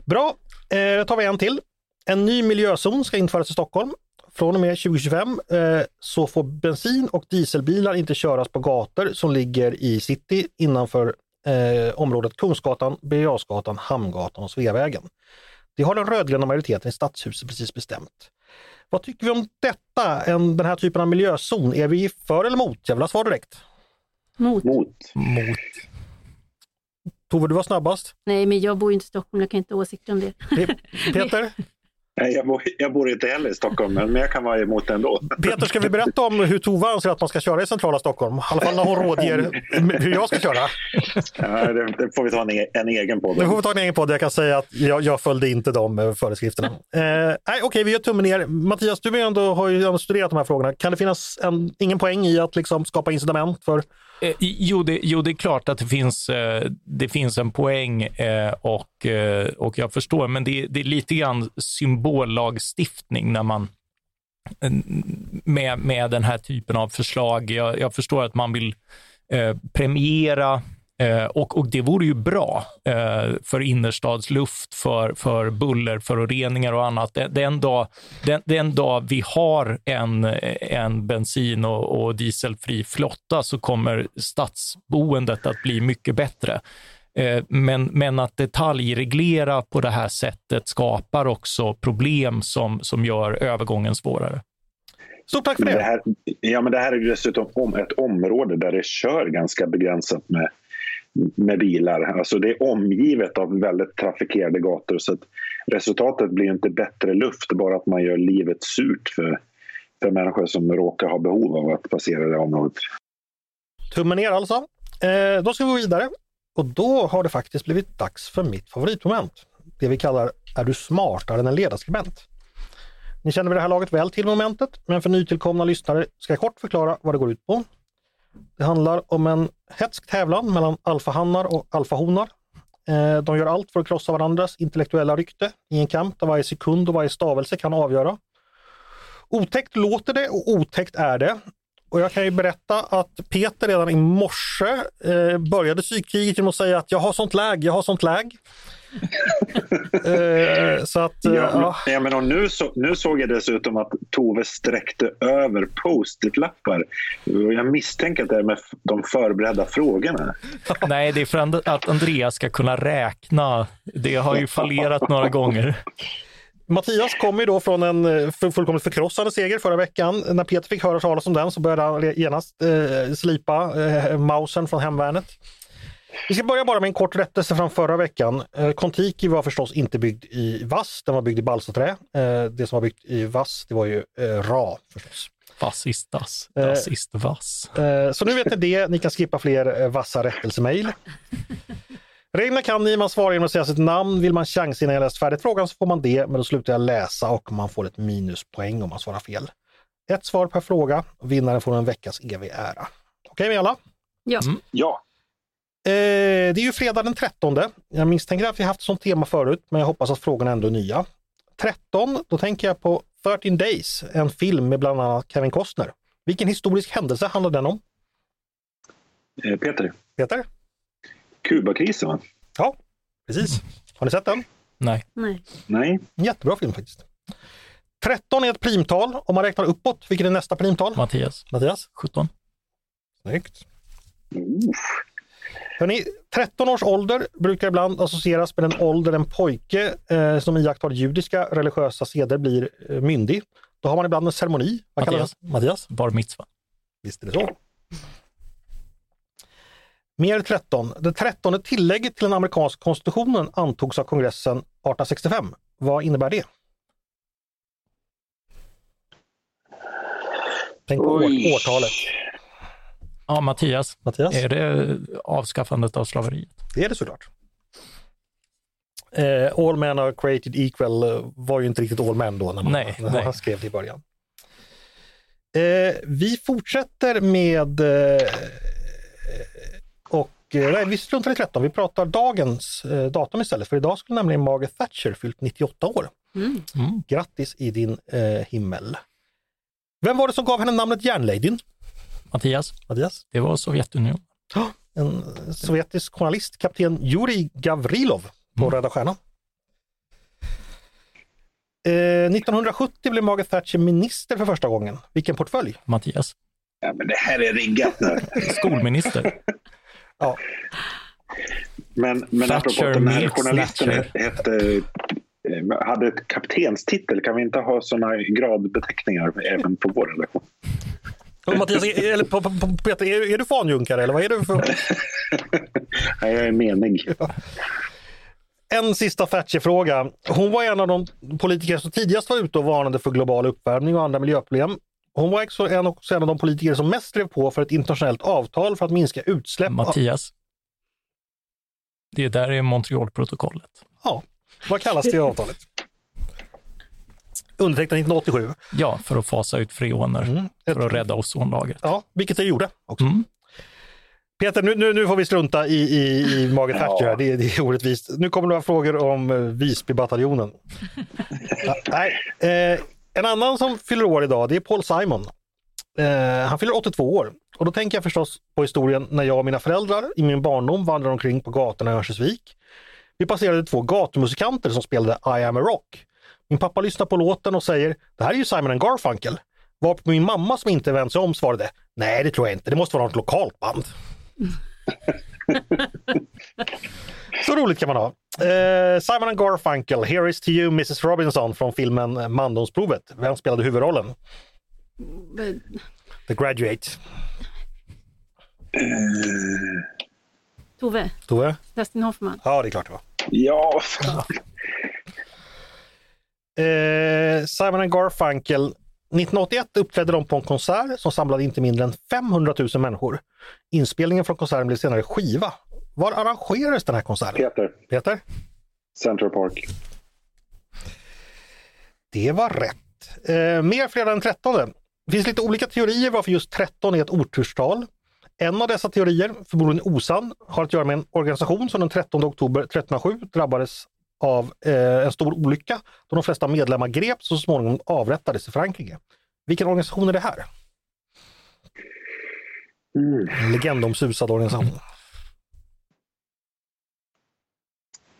Bra, eh, då tar vi en till. En ny miljözon ska införas i Stockholm. Från och med 2025 eh, så får bensin och dieselbilar inte köras på gator som ligger i city innanför eh, området Kungsgatan, Birger Hamngatan och Sveavägen. Det har den rödgröna majoriteten i stadshuset precis bestämt. Vad tycker vi om detta, en, den här typen av miljözon? Är vi för eller emot? Jag vill ha svar direkt. Mot. Mot. Mot. Tove, du var snabbast. Nej, men jag bor ju inte i Stockholm, jag kan inte ha åsikter om det. Pe- Peter? Nej, jag, bor, jag bor inte heller i Stockholm, men jag kan vara emot det ändå. Peter, ska vi berätta om hur Tove anser att man ska köra i centrala Stockholm? I alla fall när hon rådger hur jag ska köra. Ja, det, det får vi ta en, e- en egen podd Nu får vi ta en egen podd. Jag kan säga att jag, jag följde inte de eh, föreskrifterna. Eh, nej, Okej, vi gör tummen ner. Mattias, du är ändå, har ju ändå studerat de här frågorna. Kan det finnas en, ingen poäng i att liksom skapa incitament för Eh, jo, det, jo, det är klart att det finns, eh, det finns en poäng eh, och, eh, och jag förstår, men det, det är lite grann symbollagstiftning när man eh, med, med den här typen av förslag. Jag, jag förstår att man vill eh, premiera eh, och, och det vore ju bra eh, för innerstadsluft, för, för bullerföroreningar och annat. Den, den, dag, den, den dag vi har en, en bensin och, och dieselfri flotta så kommer stadsboendet att bli mycket bättre. Eh, Men, men att detaljreglera på det här sättet skapar också problem som, som gör övergången svårare. Stort tack för det, det. här, ja, men det här är dessutom om ett område där det kör ganska begränsat med, med bilar. Alltså det är omgivet av väldigt trafikerade gator så att resultatet blir inte bättre luft, bara att man gör livet surt för, för människor som råkar ha behov av att passera det området. Tummen ner alltså. Eh, då ska vi gå vidare. Och då har det faktiskt blivit dags för mitt favoritmoment. Det vi kallar Är du smartare än en ledarskribent? Ni känner vid det här laget väl till momentet, men för nytillkomna lyssnare ska jag kort förklara vad det går ut på. Det handlar om en hetsk tävlan mellan alfahannar och alfahonar. Eh, de gör allt för att krossa varandras intellektuella rykte i en kamp där varje sekund och varje stavelse kan avgöra. Otäckt låter det och otäckt är det. Och jag kan ju berätta att Peter redan i morse eh, började psykkriget genom att säga att jag har sånt läge, jag har sånt läge eh, så att, eh, Ja, men, ja, men och nu, så, nu såg jag dessutom att Tove sträckte över post-it-lappar. Jag misstänker att det är med de förberedda frågorna. Nej, det är för att Andreas ska kunna räkna. Det har ju fallerat några gånger. Mattias kommer ju då från en eh, full- fullkomligt förkrossande seger förra veckan. När Peter fick höra talas om den så började han genast eh, slipa eh, Mausen från hemvärnet. Vi ska börja bara med en kort rättelse från förra veckan. Eh, Kontiki var förstås inte byggd i vass, den var byggd i balsaträ. Eh, det som var byggt i vass, det var ju eh, ra förstås. Vassistas, Eh. rasist vass. Eh, Så nu vet ni det, ni kan skippa fler vassa rättelsemejl. Reglerna kan ni, man svarar genom att säga sitt namn. Vill man chansa innan jag läst färdigt frågan så får man det, men då slutar jag läsa och man får ett minuspoäng om man svarar fel. Ett svar per fråga, vinnaren får en veckas evig ära. Okej med alla? Ja. Ja, Eh, det är ju fredag den 13. Jag misstänker att vi haft sånt tema förut, men jag hoppas att frågorna ändå är nya. 13, då tänker jag på 13 Days, en film med bland annat Kevin Costner. Vilken historisk händelse handlar den om? eh, Peter. Peter? Kubakrisen, va? Ja, precis. Har ni sett den? Nej. Nej. Nej. Jättebra film faktiskt. 13 är ett primtal. Om man räknar uppåt, vilket är nästa primtal? Mattias, Mattias? 17. Snyggt. Uff. Hörrni, 13 års ålder brukar ibland associeras med den ålder en pojke eh, som iakttar judiska religiösa seder blir eh, myndig. Då har man ibland en ceremoni. Vad Mattias. det? Mattias? Bar mitzva. Visst är det så. Mer 13. Det trettonde tillägget till den amerikanska konstitutionen antogs av kongressen 1865. Vad innebär det? Tänk på Oj. år, årtalet. Ja, Mattias, Mattias? är det avskaffandet av slaveriet? Det är det såklart. Eh, all men are created equal eh, var ju inte riktigt all men då när man, Nej, när nej. man skrev det i början. Eh, vi fortsätter med eh, och eh, nej, vi struntar i 13, vi pratar dagens eh, datum istället. För idag skulle nämligen Margaret Thatcher fyllt 98 år. Mm. Mm. Grattis i din eh, himmel. Vem var det som gav henne namnet Järnladyn? Mattias, Mattias? det var Sovjetunionen. En sovjetisk journalist, kapten Jurij Gavrilov på Mm. Röda Stjärnan. Eh, 1970 blev Margaret Thatcher minister för första gången. Vilken portfölj? Mattias, Ja, men det här är riggat nu. skolminister. Ja, Men, men Thatcher, apropå att den här journalisten hette, eh, hade ett kaptenstitel. Kan vi inte ha sådana gradbeteckningar även på vår redaktion? Mattias, är- eller på, på, på, Peter, är, är du fanjunkare eller vad är du för? Nej, jag är menig. En sista Thatcher-fråga. Hon var en av de politiker som tidigast var ute och varnade för global uppvärmning och andra miljöproblem. Hon var också en, också en av de politiker som mest drev på för ett internationellt avtal för att minska utsläpp. av- Mattias. Det där är Montrealprotokollet. Ja, vad kallas det avtalet? Undertecknat 1987. Ja, för att fasa ut freoner, Mm. för att rädda ozonlagret. Ja, vilket det gjorde också. Mm. Peter, nu, nu, nu får vi strunta i, i, i Margaret Ja. Thatcher. här. Det, det är orättvist. Nu kommer några frågor om eh, Visbybataljonen. ja, nej. Eh, en annan som fyller år idag, det är Paul Simon. Eh, han fyller 82 år. Och då tänker jag förstås på historien när jag och mina föräldrar i min barndom vandrade omkring på gatorna i Örnsköldsvik. Vi passerade två gatumusikanter som spelade I am a rock. Min pappa lyssnar på låten och säger det här är ju Simon and Garfunkel. Varpå min mamma som inte vänt sig om svarade nej det tror jag inte, det måste vara något lokalt band. Så roligt kan man ha. Eh, Simon and Garfunkel, Here is to you Mrs Robinson från filmen Mandomsprovet. Vem spelade huvudrollen? The Graduate. Tove, Tove? Dustin Hoffman. Ja, det är klart det var. Ja, fan. Eh, Simon and Garfunkel. 1981 uppträdde de på en konsert som samlade inte mindre än 500 000 människor. Inspelningen från konserten blev senare skiva. Var arrangerades den här konserten? Peter. Peter? Central Park. Det var rätt. Eh, mer fredag den 13. Det finns lite olika teorier varför just 13 är ett oturstal. En av dessa teorier, förmodligen osann, har att göra med en organisation som den 13 oktober 1307 drabbades av eh, en stor olycka då de flesta medlemmar greps och så småningom avrättades i Frankrike. Vilken organisation är det här? Mm. En legendomsusad organisation.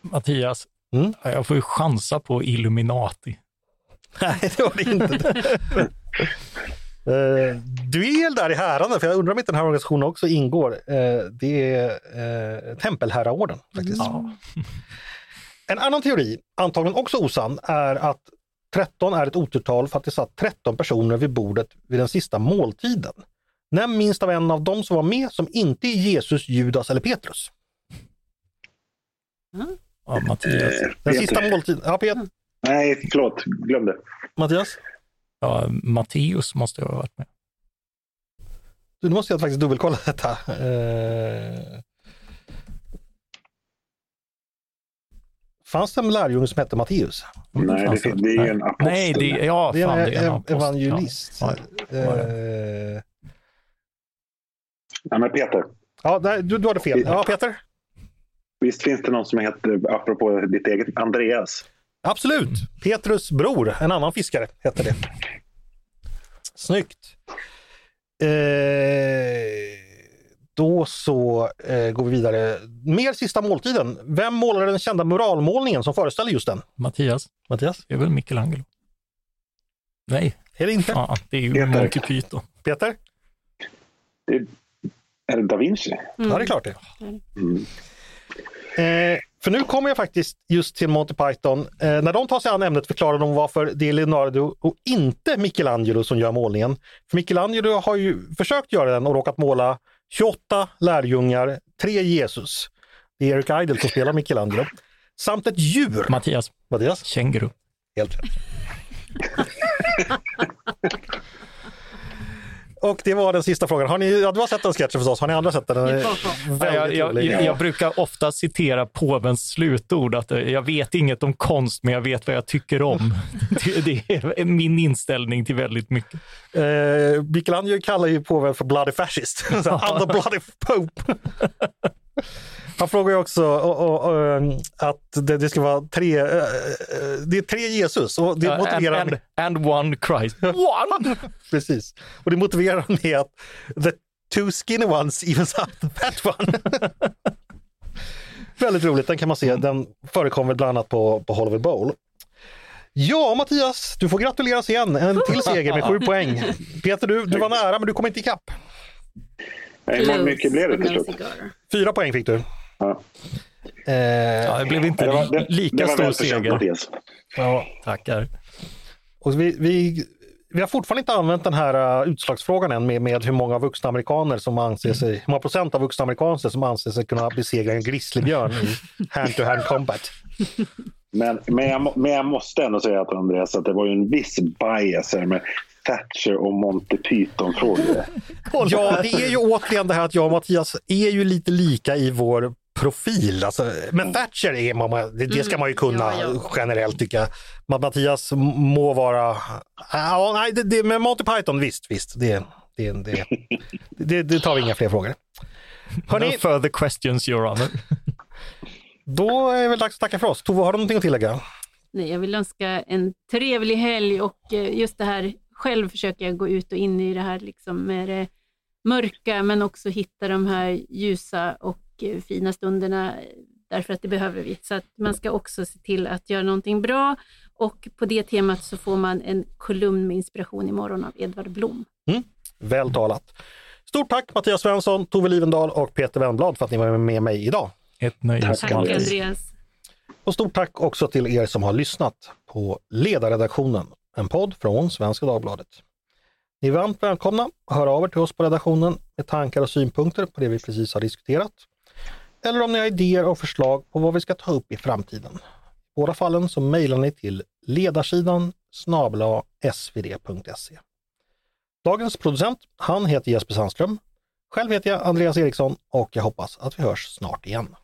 Mattias, Mm. jag får ju chansa på Illuminati. Nej, det var det inte. Eh, du är där i härande, för jag undrar om inte den här organisationen också ingår. Eh, det är uh, Tempelherraorden faktiskt. Ja. En annan teori, antagligen också osann, är att 13 är ett oturtal för att det satt 13 personer vid bordet vid den sista måltiden. Nämn minst av en av dem som var med som inte är Jesus, Judas eller Petrus. Ja, Mattias. Eh, Den Peter. sista måltiden. Ja, Pet- Nej, förlåt. Glöm det. Mattias? Ja, Matteus måste jag ha varit med. Du, nu måste jag faktiskt dubbelkolla detta. Eh... Fanns det en lärjunge som hette Matteus? Nej, Fanns det, det är en apostel. Nej, det, ja, Det är fan, en, det är en apostel. evangelist. Ja, ja, Eh, men Peter, Ja, där, du, du hade fel. Ja, Peter? visst finns det någon som heter, apropå ditt eget, Andreas? Absolut. Petrus bror, en annan fiskare, hette det. Snyggt. Eh, då så eh, går vi vidare. Mer sista måltiden. Vem målade den kända muralmålningen som föreställer just den? Mattias. Mattias? Det är väl Michelangelo? Nej. Är det inte? Ja, det är ju Peter. Monty Python. Peter? Det, är det da Vinci? Ja, det är klart det. Mm. Eh, för nu kommer jag faktiskt just till Monty Python. Eh, när de tar sig an ämnet förklarar de varför det är Leonardo och inte Michelangelo som gör målningen. För Michelangelo har ju försökt göra den och råkat måla 28 lärjungar, tre Jesus. Det är Eric Idle som spelar Michelangelo. Samt ett djur. Mattias. Mattias? Känguru. Helt rätt. Och det var den sista frågan. Har ni, ja, du har sett den sketchen förstås, har ni andra sett den? Den Jag, jag, jag, jag brukar ofta citera påvens slutord, att eh, jag vet inget om konst, men jag vet vad jag tycker om. Det, det är min inställning till väldigt mycket. Eh, Michelangelo kallar ju påven för bloody fascist. Så, I'm the bloody pope. Han frågar ju också och, och, och, ehm, att det, det ska vara tre, eh, det är tre Jesus och det and, motiverar and, and one Christ. One! Precis. Och det motiverar han med att the two skinny ones evens out the fat one. Väldigt roligt, den kan man se. Den förekommer bland annat på, på Hollywood Bowl. Ja, Mattias, du får gratuleras igen. En till seger med sju poäng. Peter, du, du var nära men du kom inte ikapp. Nej, hur mycket blev det till slut? Fyra poäng fick du. Ja. Eh, Ja, det blev inte Det var, det, lika det stor seger. Ja. Tackar. Och vi, vi, vi har fortfarande inte använt den här uh, utslagsfrågan än med, med hur många vuxna amerikaner som anser sig, hur många procent av vuxna amerikaner som anser sig kunna besegra en grizzlybjörn i hand-to-hand combat. Men, men, jag, men jag måste ändå säga att Andreas, att det var ju en viss bias här med Thatcher och Monty Python-frågor. Ja, det är ju återigen det här att jag och Mattias är ju lite lika i vår profil. Alltså, men Thatcher är man, det, det ska man ju kunna ja, ja. generellt tycka Mattias må vara... Ja, nej, det, det, men Monty Python, visst, visst. Det, det, det, det, det tar vi inga fler frågor. Hörrni, No further questions, your honor. då är det väl dags att tacka för oss. Tove, har du någonting att tillägga? Nej, jag vill önska en trevlig helg och eh, just det här, själv försöker jag gå ut och in i det här liksom med det mörka men också hitta de här ljusa och fina stunderna eh, därför att det behöver vi. Så att man ska också se till att göra någonting bra och på det temat så får man en kolumn med inspiration imorgon av Edvard Blom. Väl talat. Stort tack Mattias Svensson, Tove Livendal och Peter Wennblad för att ni var med mig idag. Ett nöje Tack. Tack. Andreas. Och stort tack också till er som har lyssnat på Ledarredaktionen, en podd från Svenska Dagbladet. Ni är varmt välkomna att höra av er till oss på redaktionen med tankar och synpunkter på det vi precis har diskuterat. Eller om ni har idéer och förslag på vad vi ska ta upp i framtiden. I båda fallen så mejlar ni till ledarsidan snabla svd.se. Dagens producent, han heter Jesper Sandström. Själv heter jag Andreas Eriksson och jag hoppas att vi hörs snart igen.